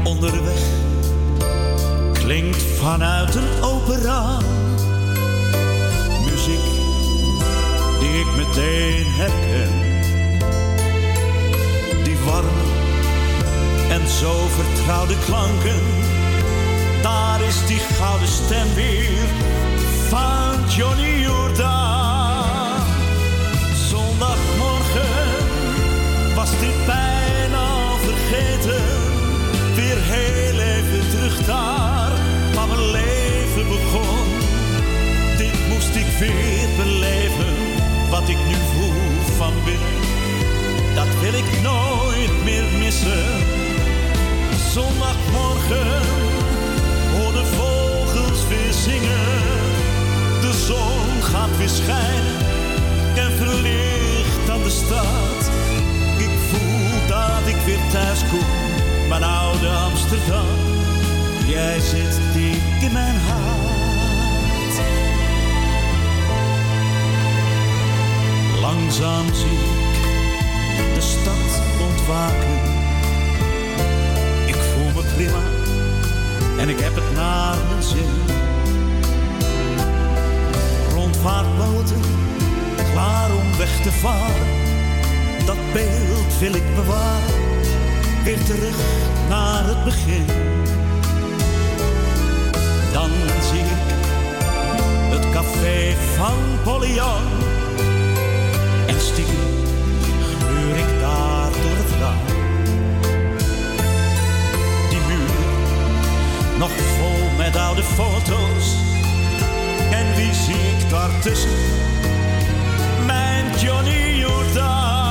Onderweg klinkt vanuit een opera muziek die ik meteen herken die warme en zo vertrouwde klanken. Daar is die gouden stem weer van Johnny Jordaan. Weer heel even terug daar waar mijn leven begon. Dit moest ik weer beleven, wat ik nu voel van binnen dat wil ik nooit meer missen. Zondagmorgen hoor de vogels weer zingen. De zon gaat weer schijnen mijn oude Amsterdam. Jij zit diep in mijn hart. Langzaam zie ik de stad ontwaken. Ik voel me prima en ik heb het naar mijn zin. Rondvaartboten, klaar om weg te varen. Dat beeld wil ik bewaren. Weer terug naar het begin. Dan zie ik het café van Polyon. En stiekem gluur ik daar door het raam. Die muur, nog vol met oude foto's. En wie zie ik daartussen? Mijn Johnny Jordaan.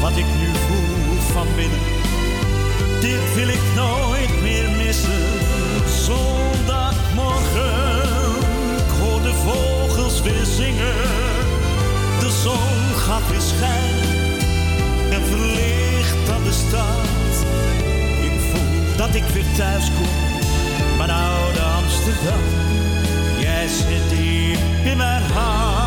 Wat ik nu voel van binnen. Dit wil ik nooit meer missen. Zondagmorgen, ik hoor de vogels weer zingen. De zon gaat weer schijnen en verlicht aan de stad. Ik voel dat ik weer thuis kom, mijn oude Amsterdam. Jij zit diep in mijn hart.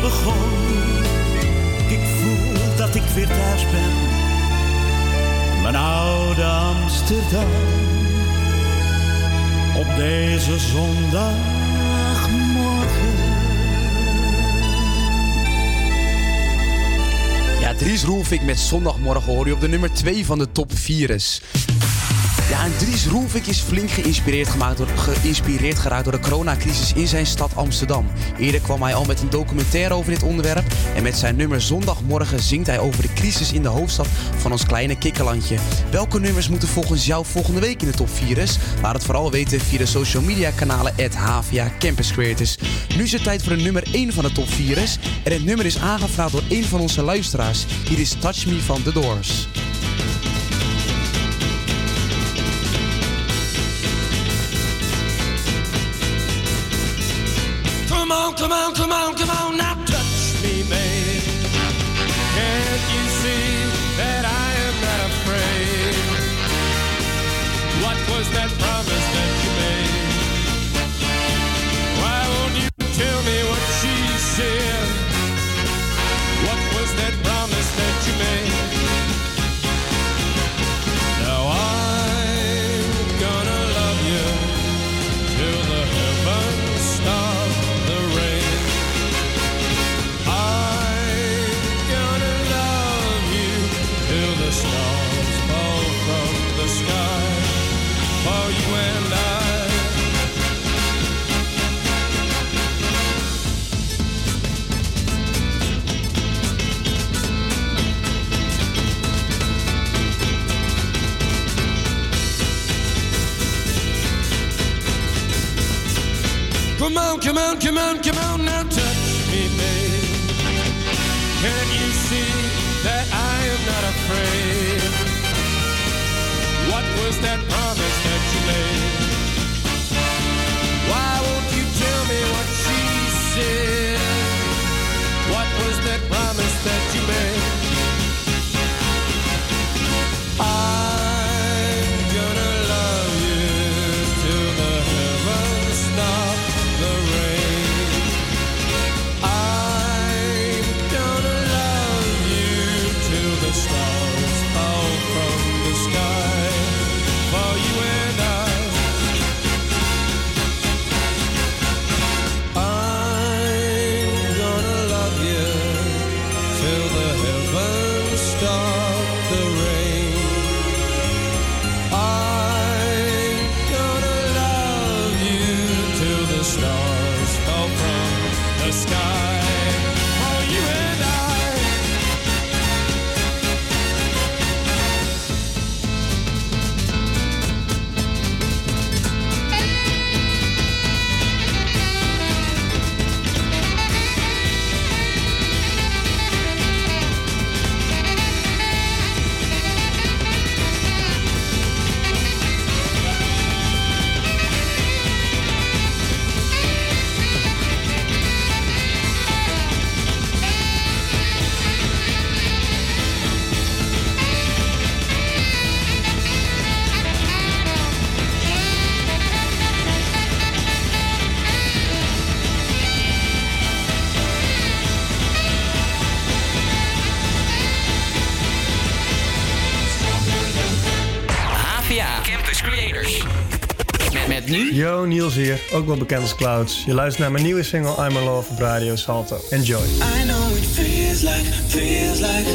Begon. Ik voel dat ik weer thuis ben, mijn oude Amsterdam. Op deze zondagmorgen. Ja, Dries Roelvink met Zondagmorgen hoor je op de nummer 2 van de top 4 is. Ja, en Dries Roelvink is flink geïnspireerd, gemaakt geïnspireerd geraakt door de coronacrisis in zijn stad Amsterdam. Eerder kwam hij al met een documentaire over dit onderwerp. En met zijn nummer Zondagmorgen zingt hij over de crisis in de hoofdstad van ons kleine kikkerlandje. Welke nummers moeten volgens jou volgende week in de top 4 is? Laat het vooral weten via de social media kanalen at HVA Campus Creators. Nu is het tijd voor de nummer 1 van de top 4 is. En het nummer is aangevraagd door een van onze luisteraars. Hier is Touch Me van The Doors. On, come on, come on, come on, now touch me, babe. Can't you see that I am not afraid? What was that promise that you made? Why won't you tell me what she said? What was that promise that you made? Ook wel bekend als Clouds. Je luistert naar mijn nieuwe single I'm in Love op Radio Salto. Enjoy. I know it feels like, feels like.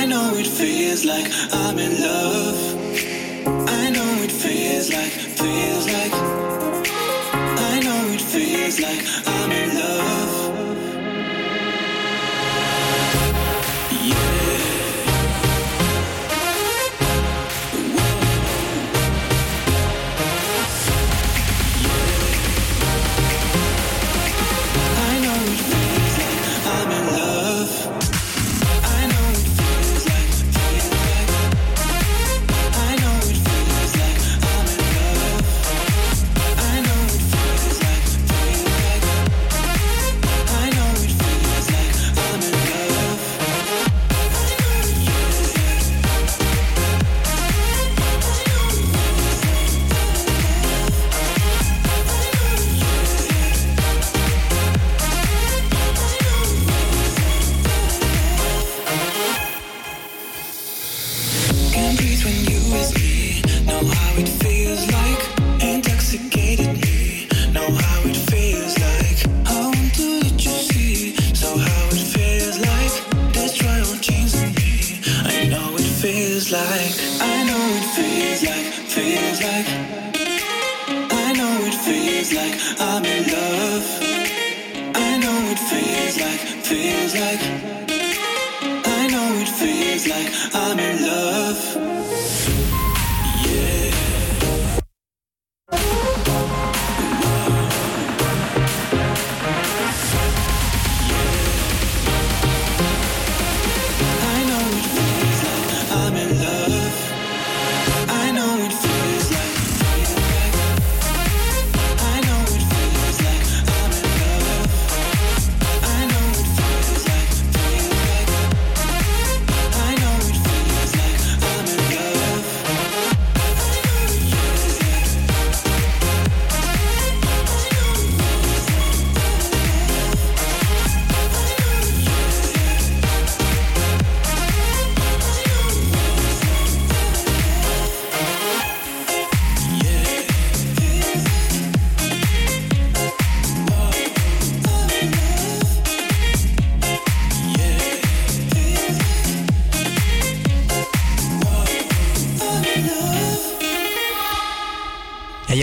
I know it feels like I'm in love. I know it feels like, feels like. I know it feels like feels like I'm in love. I know it feels like. Feels like. I know it feels like I'm in love.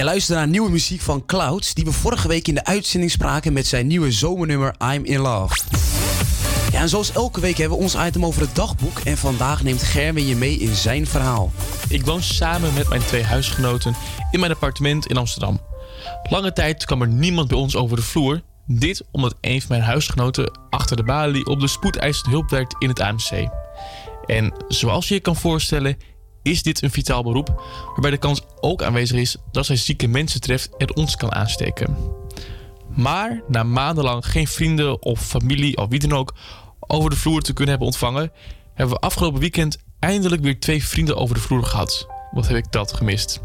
Luistert naar nieuwe muziek van Clouds, die we vorige week in de uitzending spraken met zijn nieuwe zomernummer I'm in Love. Ja, en zoals elke week hebben we ons item over het dagboek en vandaag neemt Gerwin je mee in zijn verhaal. Ik woon samen met mijn twee huisgenoten in mijn appartement in Amsterdam. Lange tijd kwam er niemand bij ons over de vloer. Dit omdat een van mijn huisgenoten achter de balie op de spoedeisende hulp werkt in het AMC. En zoals je je kan voorstellen, is dit een vitaal beroep waarbij de kans ook aanwezig is dat hij zieke mensen treft en ons kan aansteken. Maar na maandenlang geen vrienden of familie of wie dan ook over de vloer te kunnen hebben ontvangen, hebben we afgelopen weekend eindelijk weer twee vrienden over de vloer gehad. Wat heb ik dat gemist?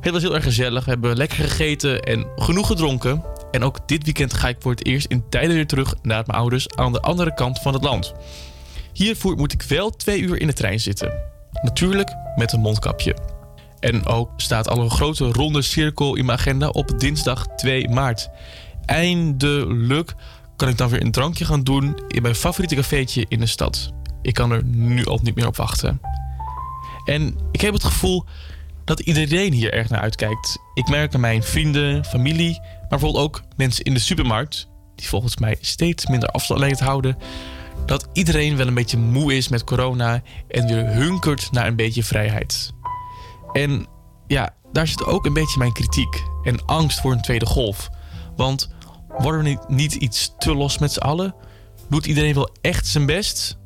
Het was heel erg gezellig. We hebben lekker gegeten en genoeg gedronken. En ook dit weekend ga ik voor het eerst in tijden weer terug naar mijn ouders aan de andere kant van het land. Hiervoor moet ik wel twee uur in de trein zitten. Natuurlijk met een mondkapje. En ook staat al een grote ronde cirkel in mijn agenda op dinsdag 2 maart. Eindelijk kan ik dan weer een drankje gaan doen in mijn favoriete cafeetje in de stad. Ik kan er nu al niet meer op wachten. En ik heb het gevoel dat iedereen hier erg naar uitkijkt. Ik merk aan mijn vrienden, familie, maar bijvoorbeeld ook mensen in de supermarkt, die volgens mij steeds minder afstand houden, dat iedereen wel een beetje moe is met corona en weer hunkert naar een beetje vrijheid. En ja, daar zit ook een beetje mijn kritiek en angst voor een tweede golf. Want worden we niet, iets te los met z'n allen? Doet iedereen wel echt zijn best?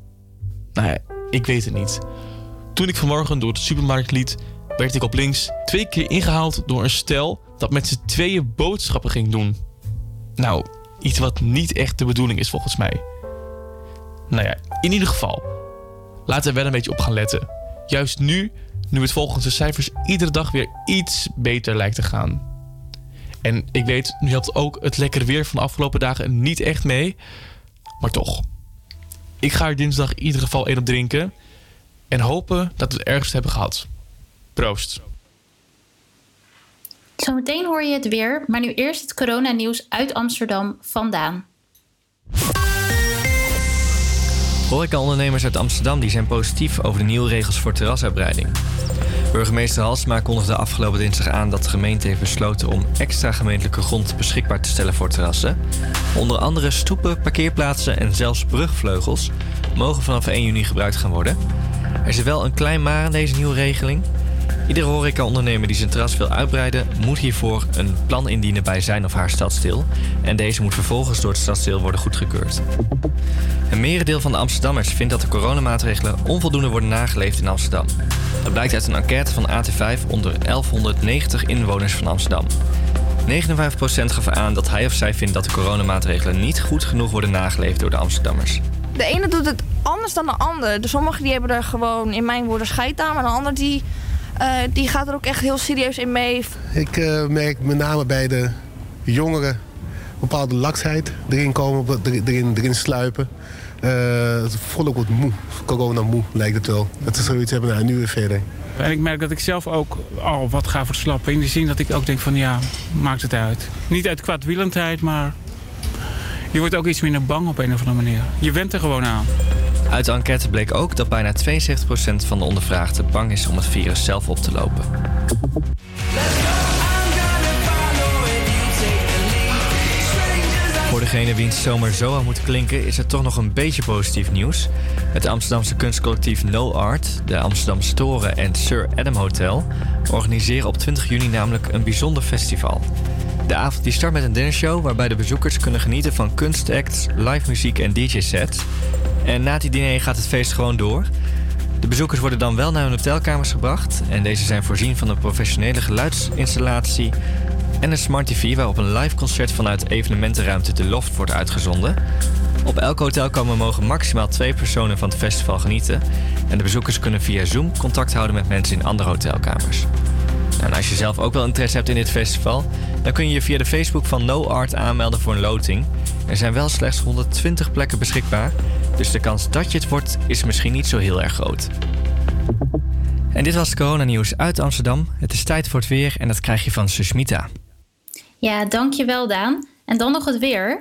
Nou ja, ik weet het niet. Toen ik vanmorgen door de supermarkt liet, werd ik op links twee keer ingehaald door een stel dat met z'n tweeën boodschappen ging doen. Nou, iets wat niet echt de bedoeling is volgens mij. Nou ja, in ieder geval, laten we wel een beetje op gaan letten. Juist nu, nu het volgens de cijfers iedere dag weer iets beter lijkt te gaan. En ik weet, nu helpt ook het lekkere weer van de afgelopen dagen niet echt mee. Maar toch. Ik ga er dinsdag in ieder geval één op drinken. En hopen dat we het ergst hebben gehad. Proost. Zometeen hoor je het weer, maar nu eerst het coronanieuws uit Amsterdam vandaan. Horecaondernemers uit Amsterdam die zijn positief over de nieuwe regels voor terrasuitbreiding. Burgemeester Halsma kondigde afgelopen dinsdag aan dat de gemeente heeft besloten om extra gemeentelijke grond beschikbaar te stellen voor terrassen. Onder andere stoepen, parkeerplaatsen en zelfs brugvleugels mogen vanaf 1 juni gebruikt gaan worden. Er zit wel een klein maar aan deze nieuwe regeling. Iedere horecaondernemer die zijn terras wil uitbreiden, moet hiervoor een plan indienen bij zijn of haar stadsdeel. En deze moet vervolgens door het stadsdeel worden goedgekeurd. Een merendeel van de Amsterdammers vindt dat de coronamaatregelen onvoldoende worden nageleefd in Amsterdam. Dat blijkt uit een enquête van AT5 onder 1190 inwoners van Amsterdam. 59% gaf aan dat hij of zij vindt dat de coronamaatregelen niet goed genoeg worden nageleefd door de Amsterdammers. De ene doet het anders dan de ander. De sommigen die hebben er gewoon in mijn woorden scheid aan. Maar de ander die, eh, die gaat er ook echt heel serieus in mee. Ik eh, merk met name bij de jongeren een bepaalde laksheid erin komen, erin, erin sluipen. Eh, het volk wordt moe, corona moe lijkt het wel. Dat ze zoiets hebben, nou nu weer verder. En ik merk dat ik zelf ook al wat ga verslappen. In de zin dat ik ook denk van ja, maakt het uit. Niet uit kwaadwillendheid, maar je wordt ook iets minder bang op een of andere manier. Je went er gewoon aan. Uit de enquête bleek ook dat bijna 72% van de ondervraagden bang is om het virus zelf op te lopen. Voor degene wiens zomer zo had moeten klinken, is er toch nog een beetje positief nieuws. Het Amsterdamse kunstcollectief No Art, de Amsterdamse Toren en Sir Adam Hotel organiseren op 20 juni namelijk een bijzonder festival. De avond die start met een dinnershow waarbij de bezoekers kunnen genieten van kunstacts, live muziek en DJ-sets. En na die diner gaat het feest gewoon door. De bezoekers worden dan wel naar hun hotelkamers gebracht en deze zijn voorzien van een professionele geluidsinstallatie en een smart TV waarop een live concert vanuit evenementenruimte De Loft wordt uitgezonden. Op elk hotelkamer mogen maximaal twee personen van het festival genieten en de bezoekers kunnen via Zoom contact houden met mensen in andere hotelkamers. Nou, en als je zelf ook wel interesse hebt in dit festival, dan kun je je via de Facebook van No Art aanmelden voor een loting. Er zijn wel slechts 120 plekken beschikbaar, dus de kans dat je het wordt is misschien niet zo heel erg groot. En dit was het coronanieuws uit Amsterdam. Het is tijd voor het weer en dat krijg je van Susmita. Ja, dankjewel Daan. En dan nog het weer.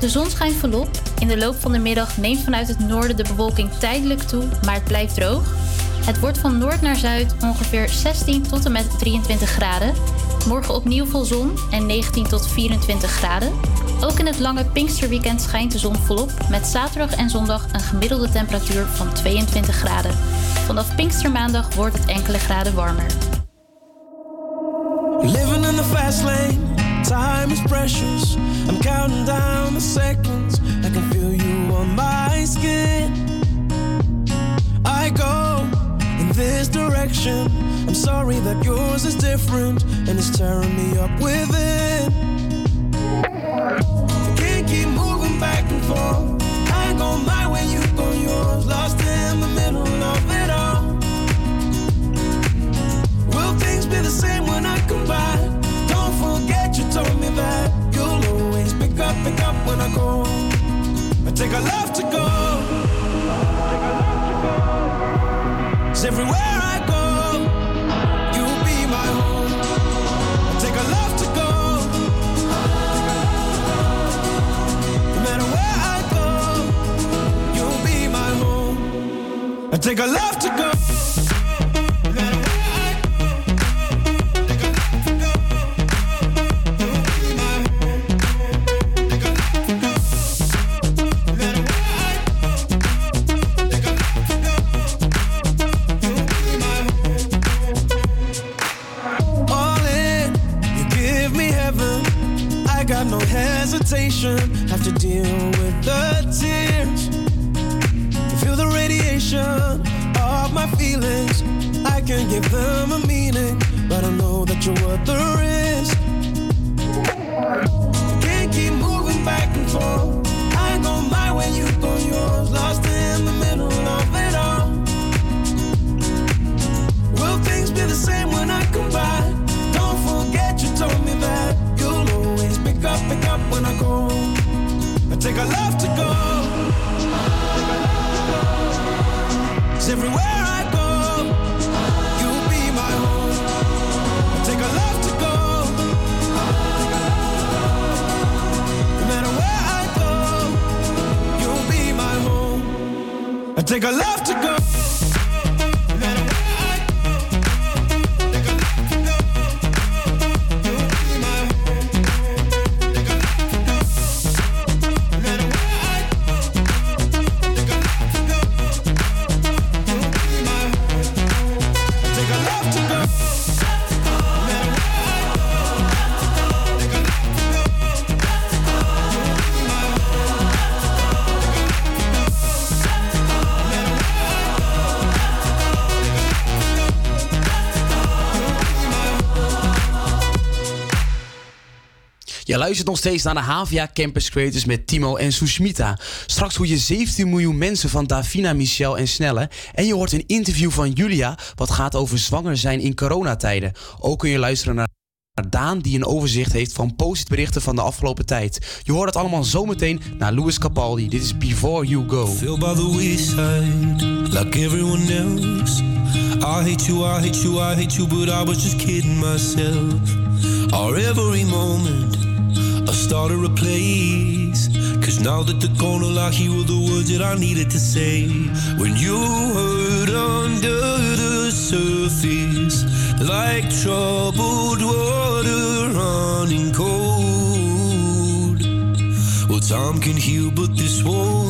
De zon schijnt volop. In de loop van de middag neemt vanuit het noorden de bewolking tijdelijk toe, maar het blijft droog. Het wordt van noord naar zuid ongeveer 16 tot en met 23 graden. Morgen opnieuw vol zon en 19 tot 24 graden. Ook in het lange Pinksterweekend schijnt de zon volop, met zaterdag en zondag een gemiddelde temperatuur van 22 graden. Vanaf Pinkstermaandag wordt het enkele graden warmer. Living in the fast lane, time is precious. I'm counting down the seconds. I can feel you on my skin. This direction. I'm sorry that yours is different and it's tearing me up within. I can't keep moving back and forth. I go my way, you go yours. Lost in the middle of it all. Will things be the same when I come back? Don't forget you told me that you'll always pick up, pick up when I go. I take a love to go. Take a love to go. Luistert nog steeds naar de HVA Campus Creators met Timo en Sushmita. Straks hoor je 17 miljoen mensen van Davina, Michel en Snelle. En je hoort een interview van Julia wat gaat over zwanger zijn in coronatijden. Ook kun je luisteren naar Daan die een overzicht heeft van berichten van de afgelopen tijd. Je hoort het allemaal zometeen naar Louis Capaldi. Dit is Before You Go. Feel by the wayside, like everyone else. I hate you, I hate you, I hate you, but I was just kidding myself. Every moment, started a place. Cause now that the corner lock, here were the words that I needed to say. When you hurt under the surface, like troubled water running cold. Well, time can heal, but this won't.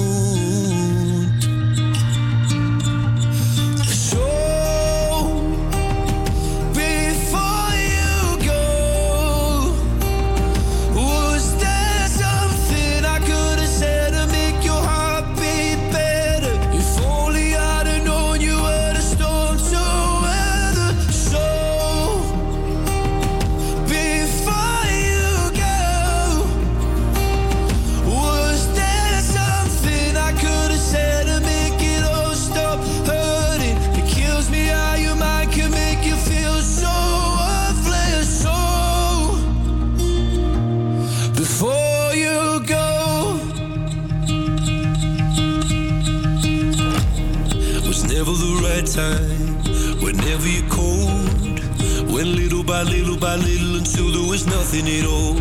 Little by little until there was nothing at all.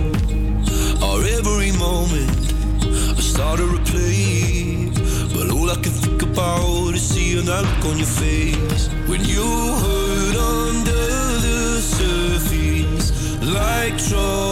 Or every moment, I started to play. But all I can think about is seeing that look on your face when you hurt under the surface, like troubled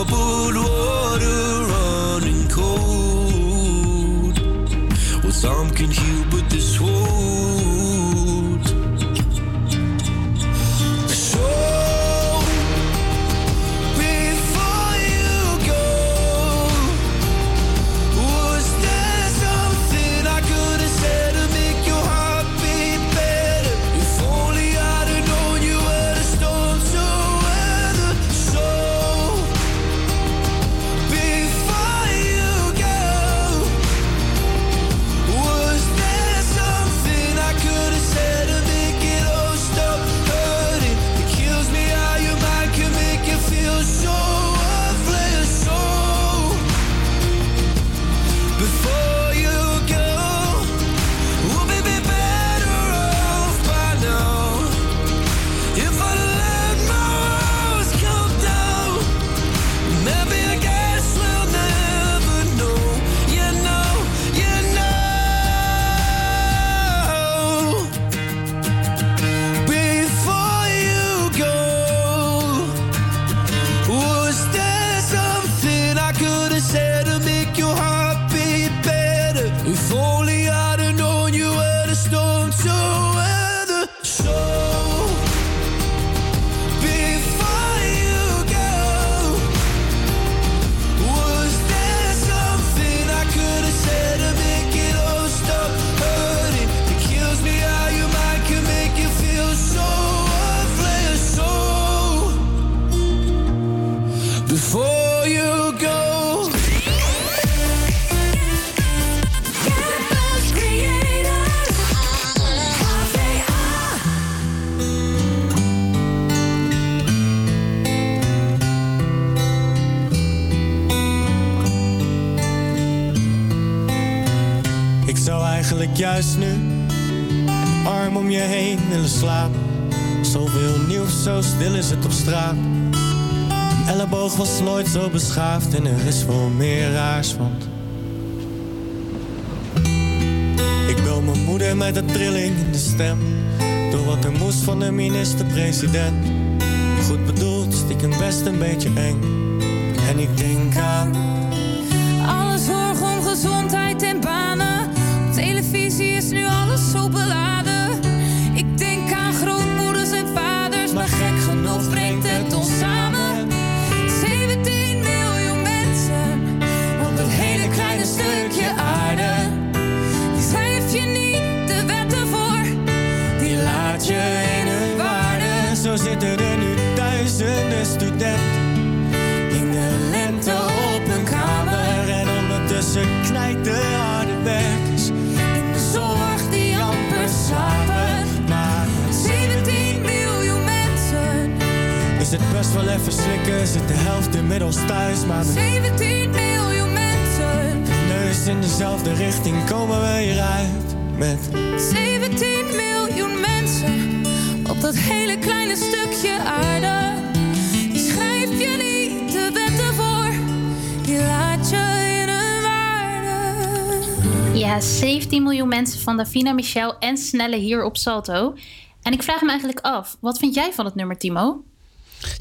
zo beschaafd en er is veel meer raars, want Ik bel mijn moeder met een trilling in de stem. Door wat er moest van de minister-president. Goed bedoeld, stiekem best een beetje eng. En ik denk aan het best wel even slikken, zit de helft inmiddels thuis. Maar met 17 miljoen mensen. neus in dezelfde richting komen we hieruit. Met 17 miljoen mensen op dat hele kleine stukje aarde. Die schrijf je niet de wetten voor, die laat je in hun waarde. Ja, 17 miljoen mensen van Davina, Michel en Snelle hier op Salto. En ik vraag me eigenlijk af, wat vind jij van het nummer, Timo?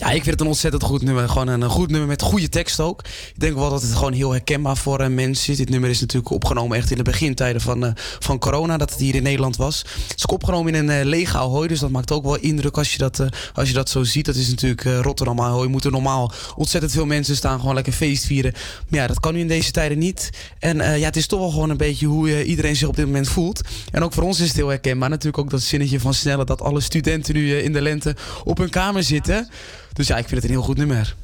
Ja, ik vind het een ontzettend goed nummer. Gewoon een, goed nummer met goede tekst ook. Ik denk wel dat het gewoon heel herkenbaar voor eh, mensen is. Dit nummer is natuurlijk opgenomen echt in de begintijden van, eh, van corona, dat het hier in Nederland was. Het is opgenomen in een eh, lege Ahoy, dus dat maakt ook wel indruk als je dat, als je dat zo ziet. Dat is natuurlijk Rotterdam Ahoy. Moeten normaal ontzettend veel mensen staan, gewoon lekker feest vieren. Maar ja, dat kan nu in deze tijden niet. En ja, het is toch wel gewoon een beetje hoe iedereen zich op dit moment voelt. En ook voor ons is het heel herkenbaar. Natuurlijk ook dat zinnetje van Snelle, dat alle studenten nu in de lente op hun kamer zitten. Dus ja, ik vind het een heel goed nummer.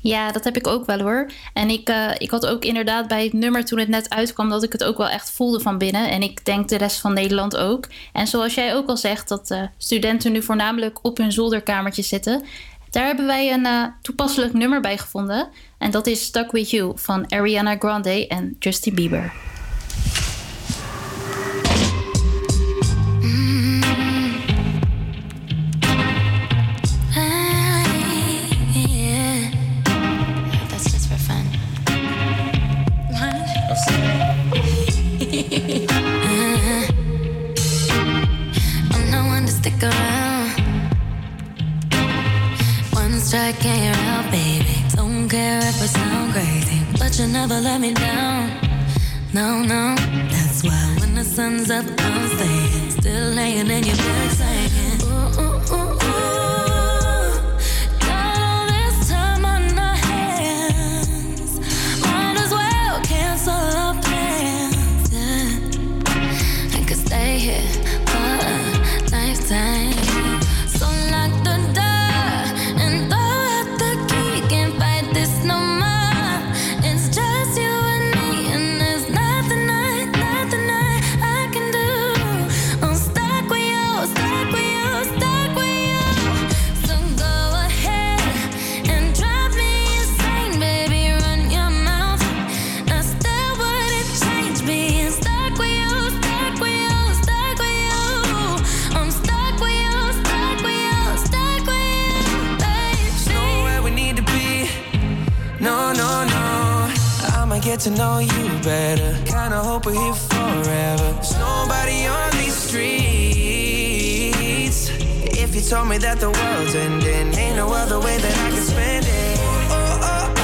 Ja, dat heb ik ook wel hoor. En ik, eh, ik had ook inderdaad bij het nummer toen het net uitkwam... dat ik het ook wel echt voelde van binnen. En ik denk de rest van Nederland ook. En zoals jij ook al zegt, dat eh, studenten nu voornamelijk op hun zolderkamertjes zitten... daar hebben wij een eh, toepasselijk nummer bij gevonden. En dat is Stuck With You van Ariana Grande en Justin Bieber. Yeah. Strike and you're baby. Don't care if I sound crazy, but you never let me down. No, no, that's why when the sun's up, I'm staying. Still laying in your bed saying, get to know you better. Kinda hope we're here forever. There's nobody on these streets. If you told me that the world's ending, ain't no other way that I can spend it. Oh, oh,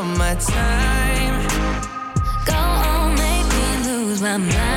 all my time. Go on, make me lose my mind.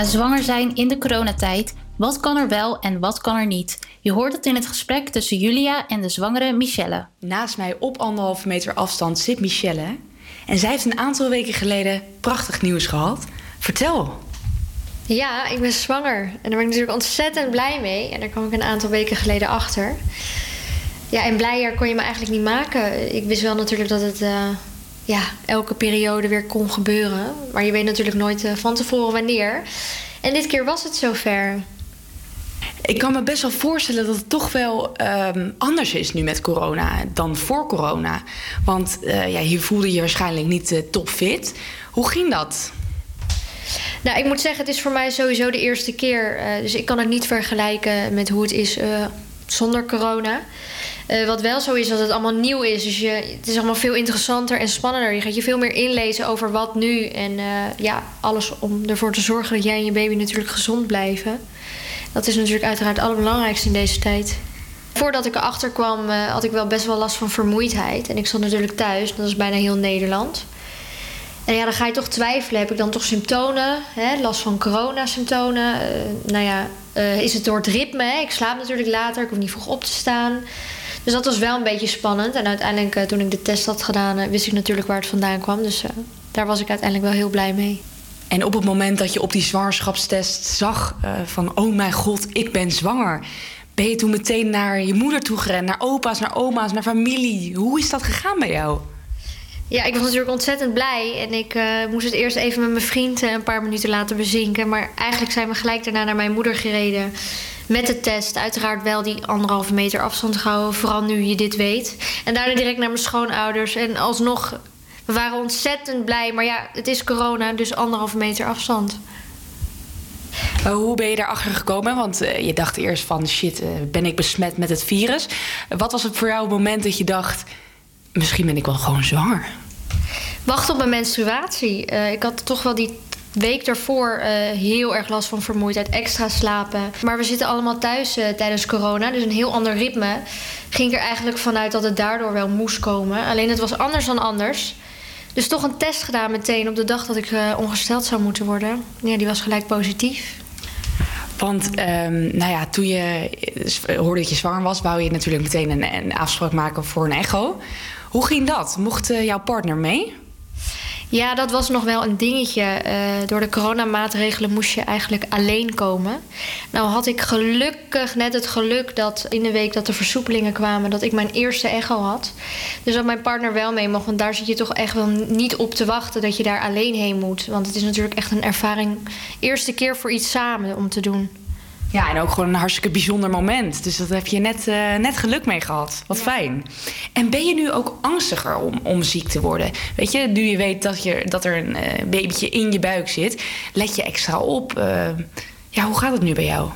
Ja, zwanger zijn in de coronatijd. Wat kan er wel en wat kan er niet? Je hoort het in het gesprek tussen Julia en de zwangere Michelle. Naast mij op anderhalve meter afstand zit Michelle. En zij heeft een aantal weken geleden prachtig nieuws gehad. Vertel. Ja, ik ben zwanger. En daar ben ik natuurlijk ontzettend blij mee. En daar kwam ik een aantal weken geleden achter. Ja, en blijer kon je me eigenlijk niet maken. Ik wist wel natuurlijk dat het eh, ja, elke periode weer kon gebeuren. Maar je weet natuurlijk nooit eh, van tevoren wanneer. En dit keer was het zover. Ik kan me best wel voorstellen dat het toch wel ehm, anders is nu met corona dan voor corona. Want eh, ja, hier voelde je waarschijnlijk niet eh, topfit. Hoe ging dat? Nou, ik moet zeggen, het is voor mij sowieso de eerste keer. dus ik kan het niet vergelijken met hoe het is zonder corona. Eh, wat wel zo is dat het allemaal nieuw is. Dus je, het is allemaal veel interessanter en spannender. Je gaat je veel meer inlezen over wat nu. En eh, ja, alles om ervoor te zorgen dat jij en je baby natuurlijk gezond blijven. Dat is natuurlijk uiteraard het allerbelangrijkste in deze tijd. Voordat ik erachter kwam, eh, had ik wel best wel last van vermoeidheid. En ik zat natuurlijk thuis, dat is bijna heel Nederland. En ja, dan ga je toch twijfelen. Heb ik dan toch symptomen? Hè? Last van corona-symptomen? Nou ja, is het door het ritme? Ik slaap natuurlijk later, ik hoef niet vroeg op te staan. Dus dat was wel een beetje spannend. En uiteindelijk, eh, toen ik de test had gedaan, eh, wist ik natuurlijk waar het vandaan kwam. Dus eh, daar was ik uiteindelijk wel heel blij mee. En op het moment dat je op die zwangerschapstest zag van... oh mijn god, ik ben zwanger... ben je toen meteen naar je moeder toe gerend? Naar opa's, naar oma's, naar familie? Hoe is dat gegaan bij jou? Ja, ik was natuurlijk ontzettend blij. En ik eh, moest het eerst even met mijn vriend eh, een paar minuten laten bezinken. Maar eigenlijk zijn we gelijk daarna naar mijn moeder gereden. Met de test. Uiteraard wel die anderhalve meter afstand gehouden. Vooral nu je dit weet. En daarna direct naar mijn schoonouders. En alsnog, we waren ontzettend blij. Maar ja, het is corona, dus anderhalve meter afstand. Maar hoe ben je daarachter gekomen? Want eh, je dacht eerst van shit, eh, ben ik besmet met het virus? Wat was het voor jou moment dat je dacht... misschien ben ik wel gewoon zwanger? Wacht op mijn menstruatie. Eh, ik had toch wel die week daarvoor eh, heel erg last van vermoeidheid, extra slapen. Maar we zitten allemaal thuis eh, tijdens corona, dus een heel ander ritme. Ging ik er eigenlijk vanuit dat het daardoor wel moest komen. Alleen het was anders dan anders. Dus toch een test gedaan meteen op de dag dat ik ongesteld zou moeten worden. Ja, die was gelijk positief. Want ehm, nou ja, toen je hoorde dat je zwanger was... wou je natuurlijk meteen een, een afspraak maken voor een echo. Hoe ging dat? Mocht eh, jouw partner mee? Ja, dat was nog wel een dingetje. Eh, door de coronamaatregelen moest je eigenlijk alleen komen. Nou had ik gelukkig net het geluk dat in de week dat de versoepelingen kwamen... dat ik mijn eerste echo had. Dus dat mijn partner wel mee mocht. Want daar zit je toch echt wel niet op te wachten dat je daar alleen heen moet. Want het is natuurlijk echt een ervaring... eerste keer voor iets samen om te doen. Ja, en ook gewoon een hartstikke bijzonder moment. Dus dat heb je net, eh, net geluk mee gehad. Wat fijn. En ben je nu ook angstiger om, om ziek te worden? Weet je, nu je weet dat, je, dat er een eh, babytje in je buik zit... let je extra op. Eh, ja, hoe gaat het nu bij jou?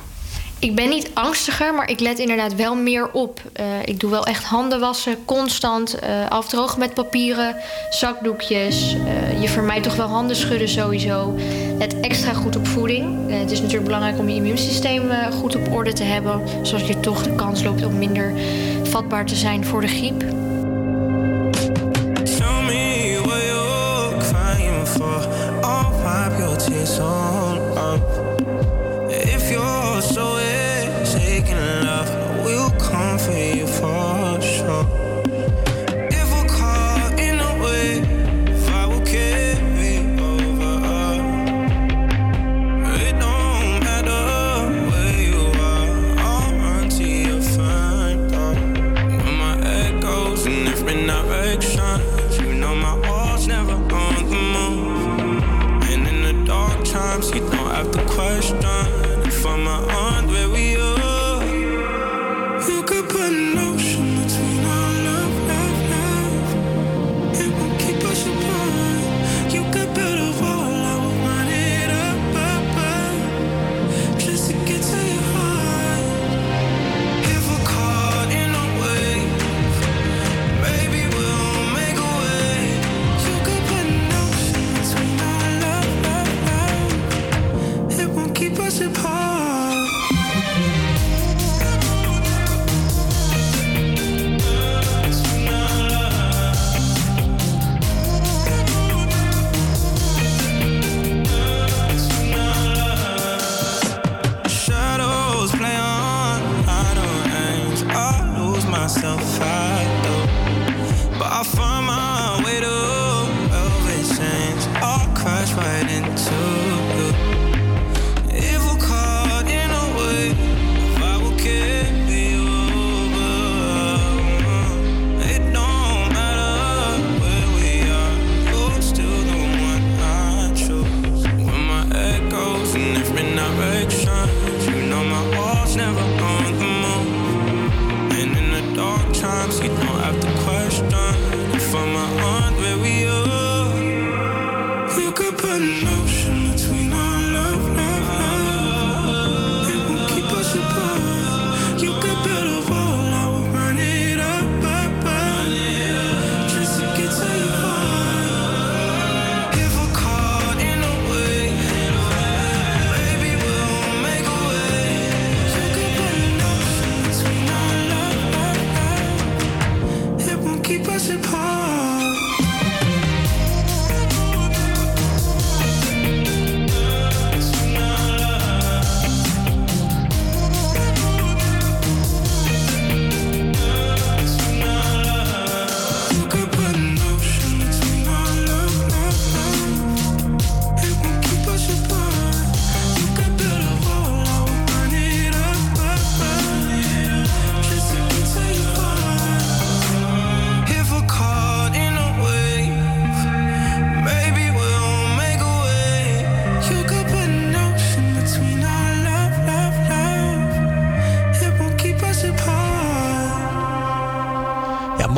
Ik ben niet angstiger, maar ik let inderdaad wel meer op. Eh, ik doe wel echt handen wassen, constant. eh, afdrogen met papieren, zakdoekjes. Eh, je vermijdt toch wel handen schudden sowieso. Let extra goed op voeding. Het is natuurlijk belangrijk om je immuunsysteem goed op orde te hebben. Zodat je toch de kans loopt om minder vatbaar te zijn voor de griep.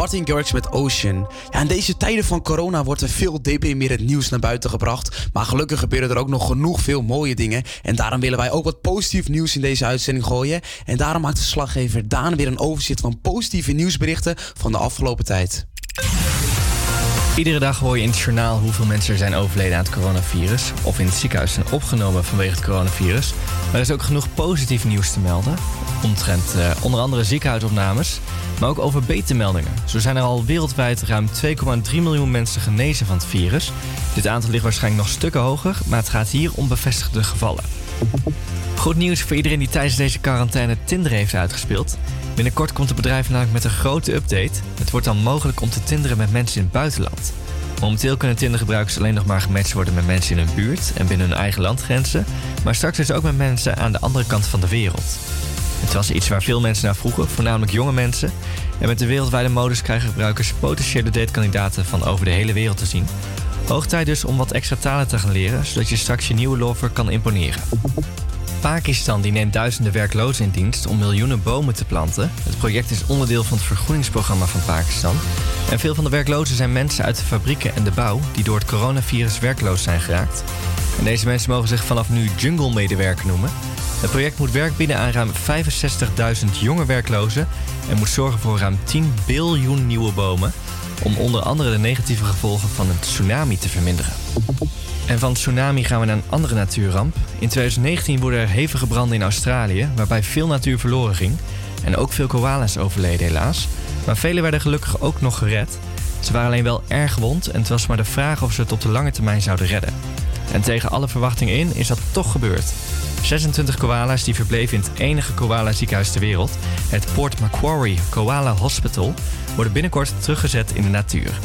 Martin Garrix met Ocean. Ja, in deze tijden van corona wordt er veel dp meer het nieuws naar buiten gebracht. Maar gelukkig gebeuren er ook nog genoeg veel mooie dingen. En daarom willen wij ook wat positief nieuws in deze uitzending gooien. En daarom maakt de slaggever Daan weer een overzicht van positieve nieuwsberichten van de afgelopen tijd. Iedere dag hoor je in het journaal hoeveel mensen er zijn overleden aan het coronavirus. Of in het ziekenhuis zijn opgenomen vanwege het coronavirus. Maar er is ook genoeg positief nieuws te melden. Omtrent eh, onder andere ziekenhuisopnames. Maar ook over betermeldingen. Zo zijn er al wereldwijd ruim 2,3 miljoen mensen genezen van het virus. Dit aantal ligt waarschijnlijk nog stukken hoger. Maar het gaat hier om bevestigde gevallen. Goed nieuws voor iedereen die tijdens deze quarantaine Tinder heeft uitgespeeld. Binnenkort komt het bedrijf namelijk met een grote update. Het wordt dan mogelijk om te tinderen met mensen in het buitenland. Momenteel kunnen Tinder-gebruikers alleen nog maar gematcht worden met mensen in hun buurt en binnen hun eigen landgrenzen. Maar straks dus ook met mensen aan de andere kant van de wereld. Het was iets waar veel mensen naar vroegen, voornamelijk jonge mensen. En met de wereldwijde modus krijgen gebruikers potentiële datekandidaten van over de hele wereld te zien. Hoog tijd dus om wat extra talen te gaan leren, zodat je straks je nieuwe lover kan imponeren. Pakistan die neemt duizenden werklozen in dienst om miljoenen bomen te planten. Het project is onderdeel van het vergroeningsprogramma van Pakistan. En veel van de werklozen zijn mensen uit de fabrieken en de bouw die door het coronavirus werkloos zijn geraakt. En deze mensen mogen zich vanaf nu jungle-medewerker noemen. Het project moet werk bieden aan ruim 65.000 jonge werklozen en moet zorgen voor ruim 10 biljoen nieuwe bomen om onder andere de negatieve gevolgen van een tsunami te verminderen. En van tsunami gaan we naar een andere natuurramp. In 2019 worden er hevige branden in Australië, waarbij veel natuur verloren ging. En ook veel koala's overleden helaas. Maar vele werden gelukkig ook nog gered. Ze waren alleen wel erg gewond en het was maar de vraag of ze het op de lange termijn zouden redden. En tegen alle verwachtingen in is dat toch gebeurd. 26 koala's die verbleven in het enige koala ziekenhuis ter wereld, het Port Macquarie Koala Hospital, worden binnenkort teruggezet in de natuur.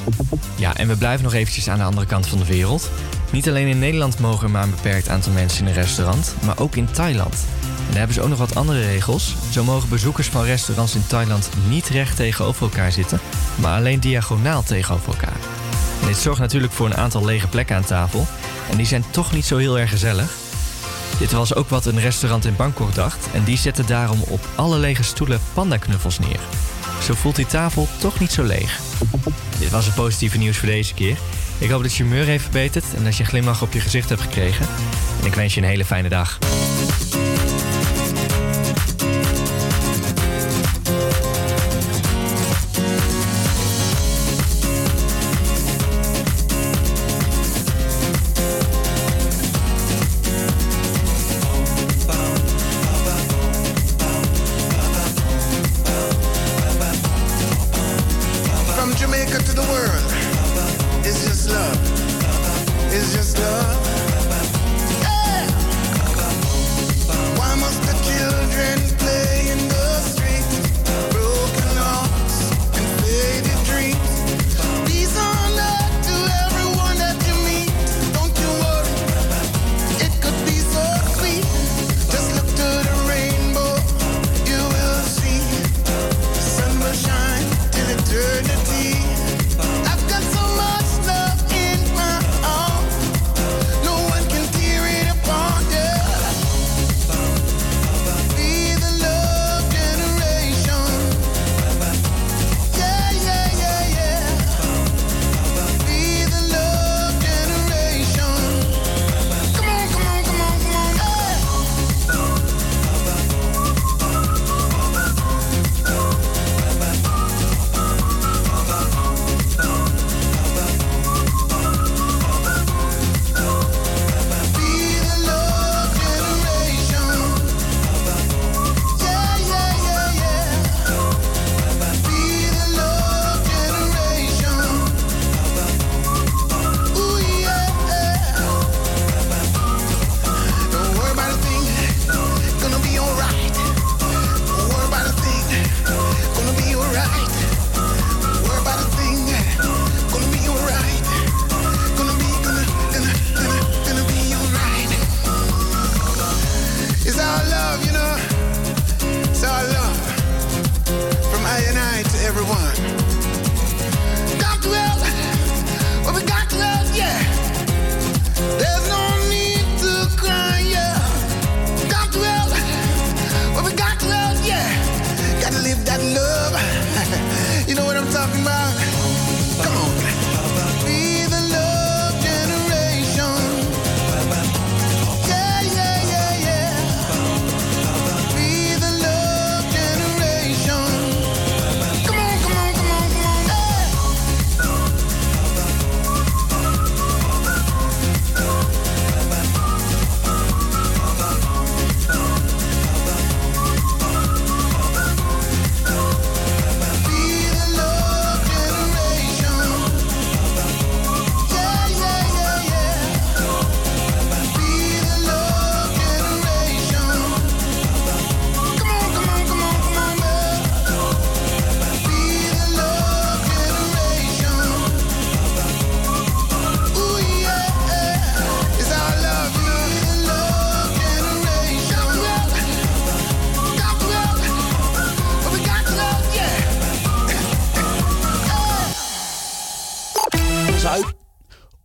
Ja, en we blijven nog eventjes aan de andere kant van de wereld. Niet alleen in Nederland mogen er maar een beperkt aantal mensen in een restaurant, maar ook in Thailand. En daar hebben ze ook nog wat andere regels. Zo mogen bezoekers van restaurants in Thailand niet recht tegenover elkaar zitten, maar alleen diagonaal tegenover elkaar. Dit zorgt natuurlijk voor een aantal lege plekken aan tafel. En die zijn toch niet zo heel erg gezellig. Dit was ook wat een restaurant in Bangkok dacht. En die zette daarom op alle lege stoelen pandaknuffels neer. Zo voelt die tafel toch niet zo leeg. Dit was het positieve nieuws voor deze keer. Ik hoop dat je humeur heeft verbeterd en dat je glimlach op je gezicht hebt gekregen. En ik wens je een hele fijne dag.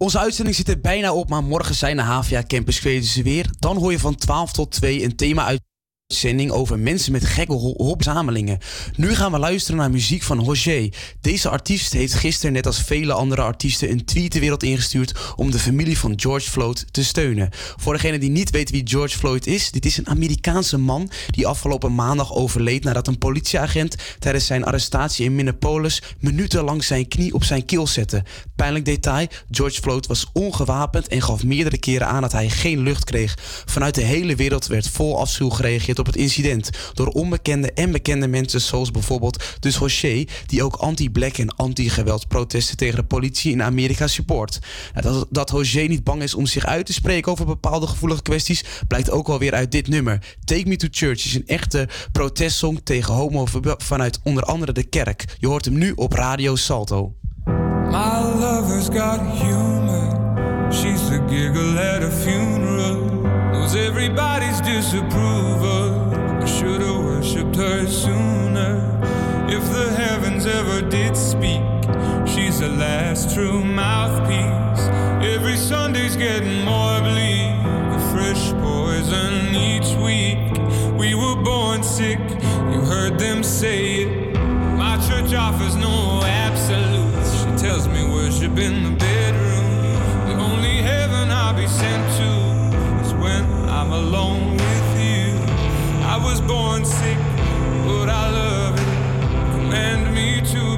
Onze uitzending zit er bijna op, maar morgen zijn de HVA Campus Creators er weer. Dan hoor je van 12 tot 2 een thema uit uitzending over mensen met gekke ho- hobbyverzamelingen. Nu gaan we luisteren naar muziek van Roger. Deze artiest heeft gisteren, net als vele andere artiesten, een tweet de wereld ingestuurd om de familie van George Floyd te steunen. Voor degene die niet weet wie George Floyd is, dit is een Amerikaanse man die afgelopen maandag overleed nadat een politieagent tijdens zijn arrestatie in Minneapolis minutenlang zijn knie op zijn keel zette. Pijnlijk detail, George Floyd was ongewapend en gaf meerdere keren aan dat hij geen lucht kreeg. Vanuit de hele wereld werd vol afschuw gereageerd op het incident door onbekende en bekende mensen zoals bijvoorbeeld dus Rocher, die ook anti-black en anti-geweld protesten tegen de politie in Amerika support. Nou, dat, dat niet bang is om zich uit te spreken over bepaalde gevoelige kwesties blijkt ook wel weer uit dit nummer. Take Me to Church is een echte protestsong tegen homofobie vanuit onder andere de kerk. Je hoort hem nu op Radio Salto. My lover's got humor. She's the giggle at a funeral. Knows everybody's disapproval. Should've worshipped her sooner. If the heavens ever did speak, she's the last true mouthpiece. Every Sunday's getting more bleak. A fresh poison each week. We were born sick, you heard them say it. My church offers no absolutes. She tells me worship in the bedroom. The only heaven I'll be sent to is when I'm alone it. Command me to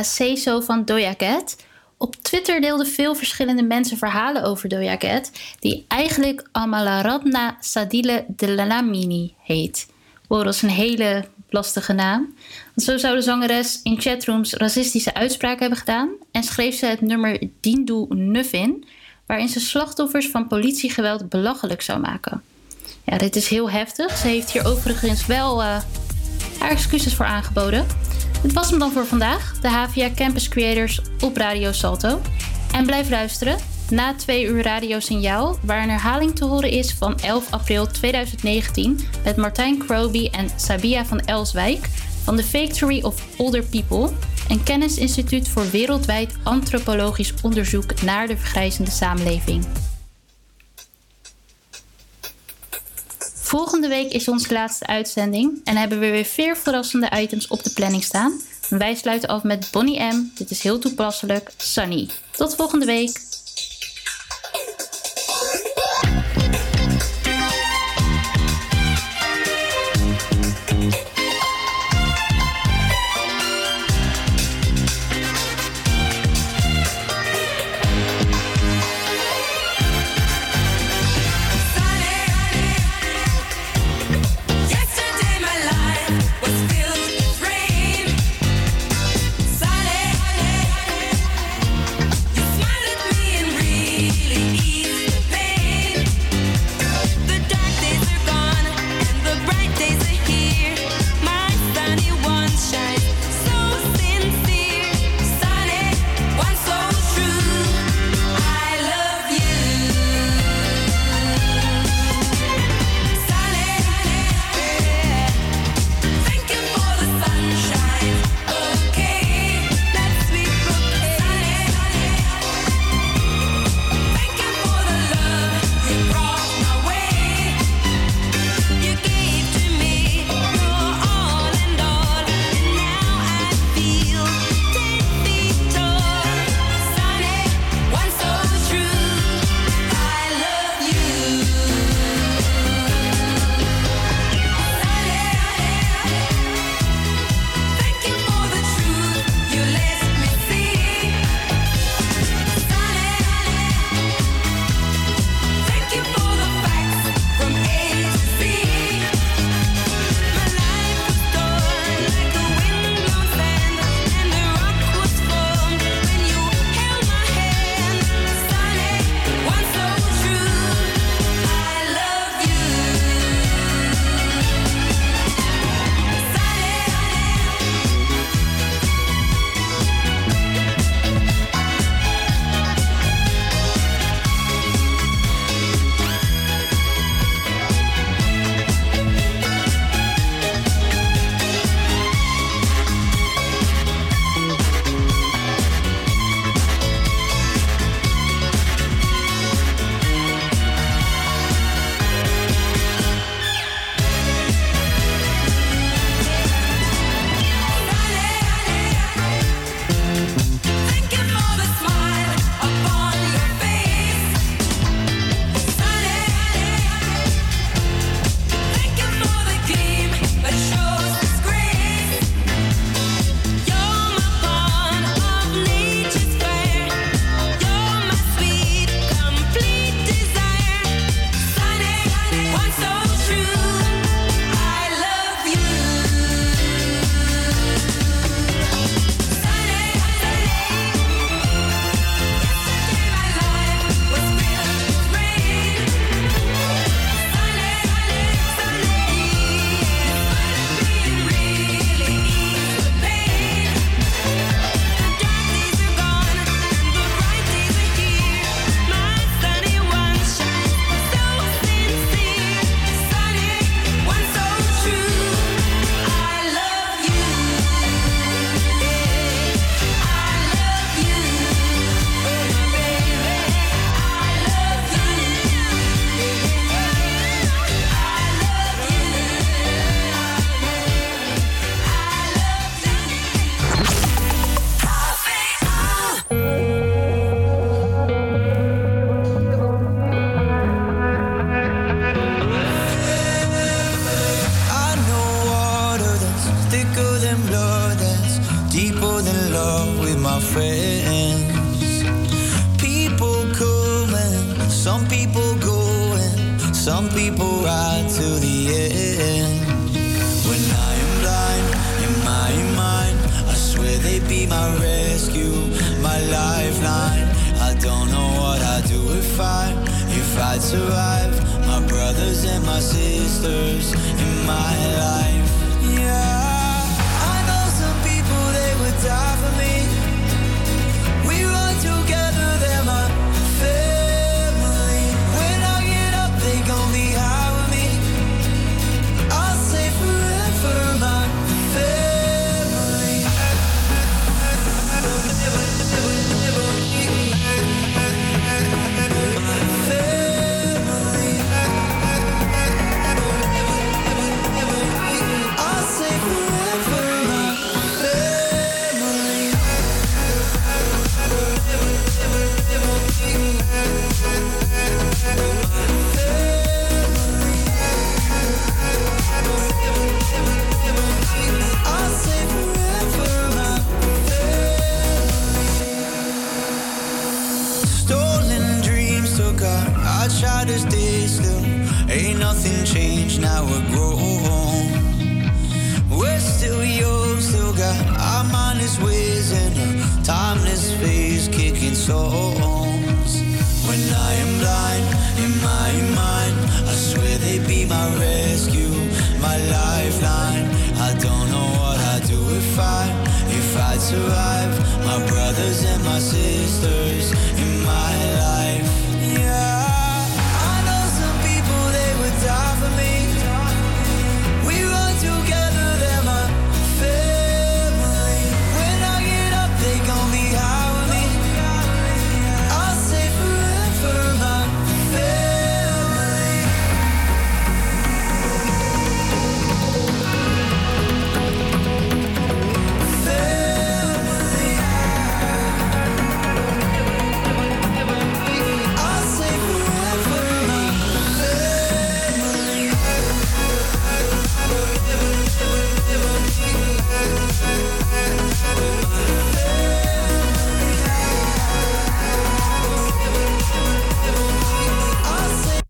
Ja, Say So van Doja Cat. Op Twitter deelden veel verschillende mensen verhalen over Doja Cat... die eigenlijk Amalaratna Sadile Delamini heet. Wow, dat is een hele lastige naam. Zo zou de zangeres in chatrooms racistische uitspraken hebben gedaan... en schreef ze het nummer Dindu Nuffin... waarin ze slachtoffers van politiegeweld belachelijk zou maken. Ja, dit is heel heftig. Ze heeft hier overigens wel eh, haar excuses voor aangeboden. Dit was hem dan voor vandaag. De HVA Campus Creators op Radio Salto. En blijf luisteren. Na twee uur Radio Signaal, waar een herhaling te horen is van 11 april 2019 met Martijn Kroby en Sabia van Elswijk van de Factory of Older People, een kennisinstituut voor wereldwijd antropologisch onderzoek naar de vergrijzende samenleving. Volgende week is onze laatste uitzending en hebben we weer vier verrassende items op de planning staan. Wij sluiten af met Bonnie M. Dit is heel toepasselijk. Sunny. Tot volgende week.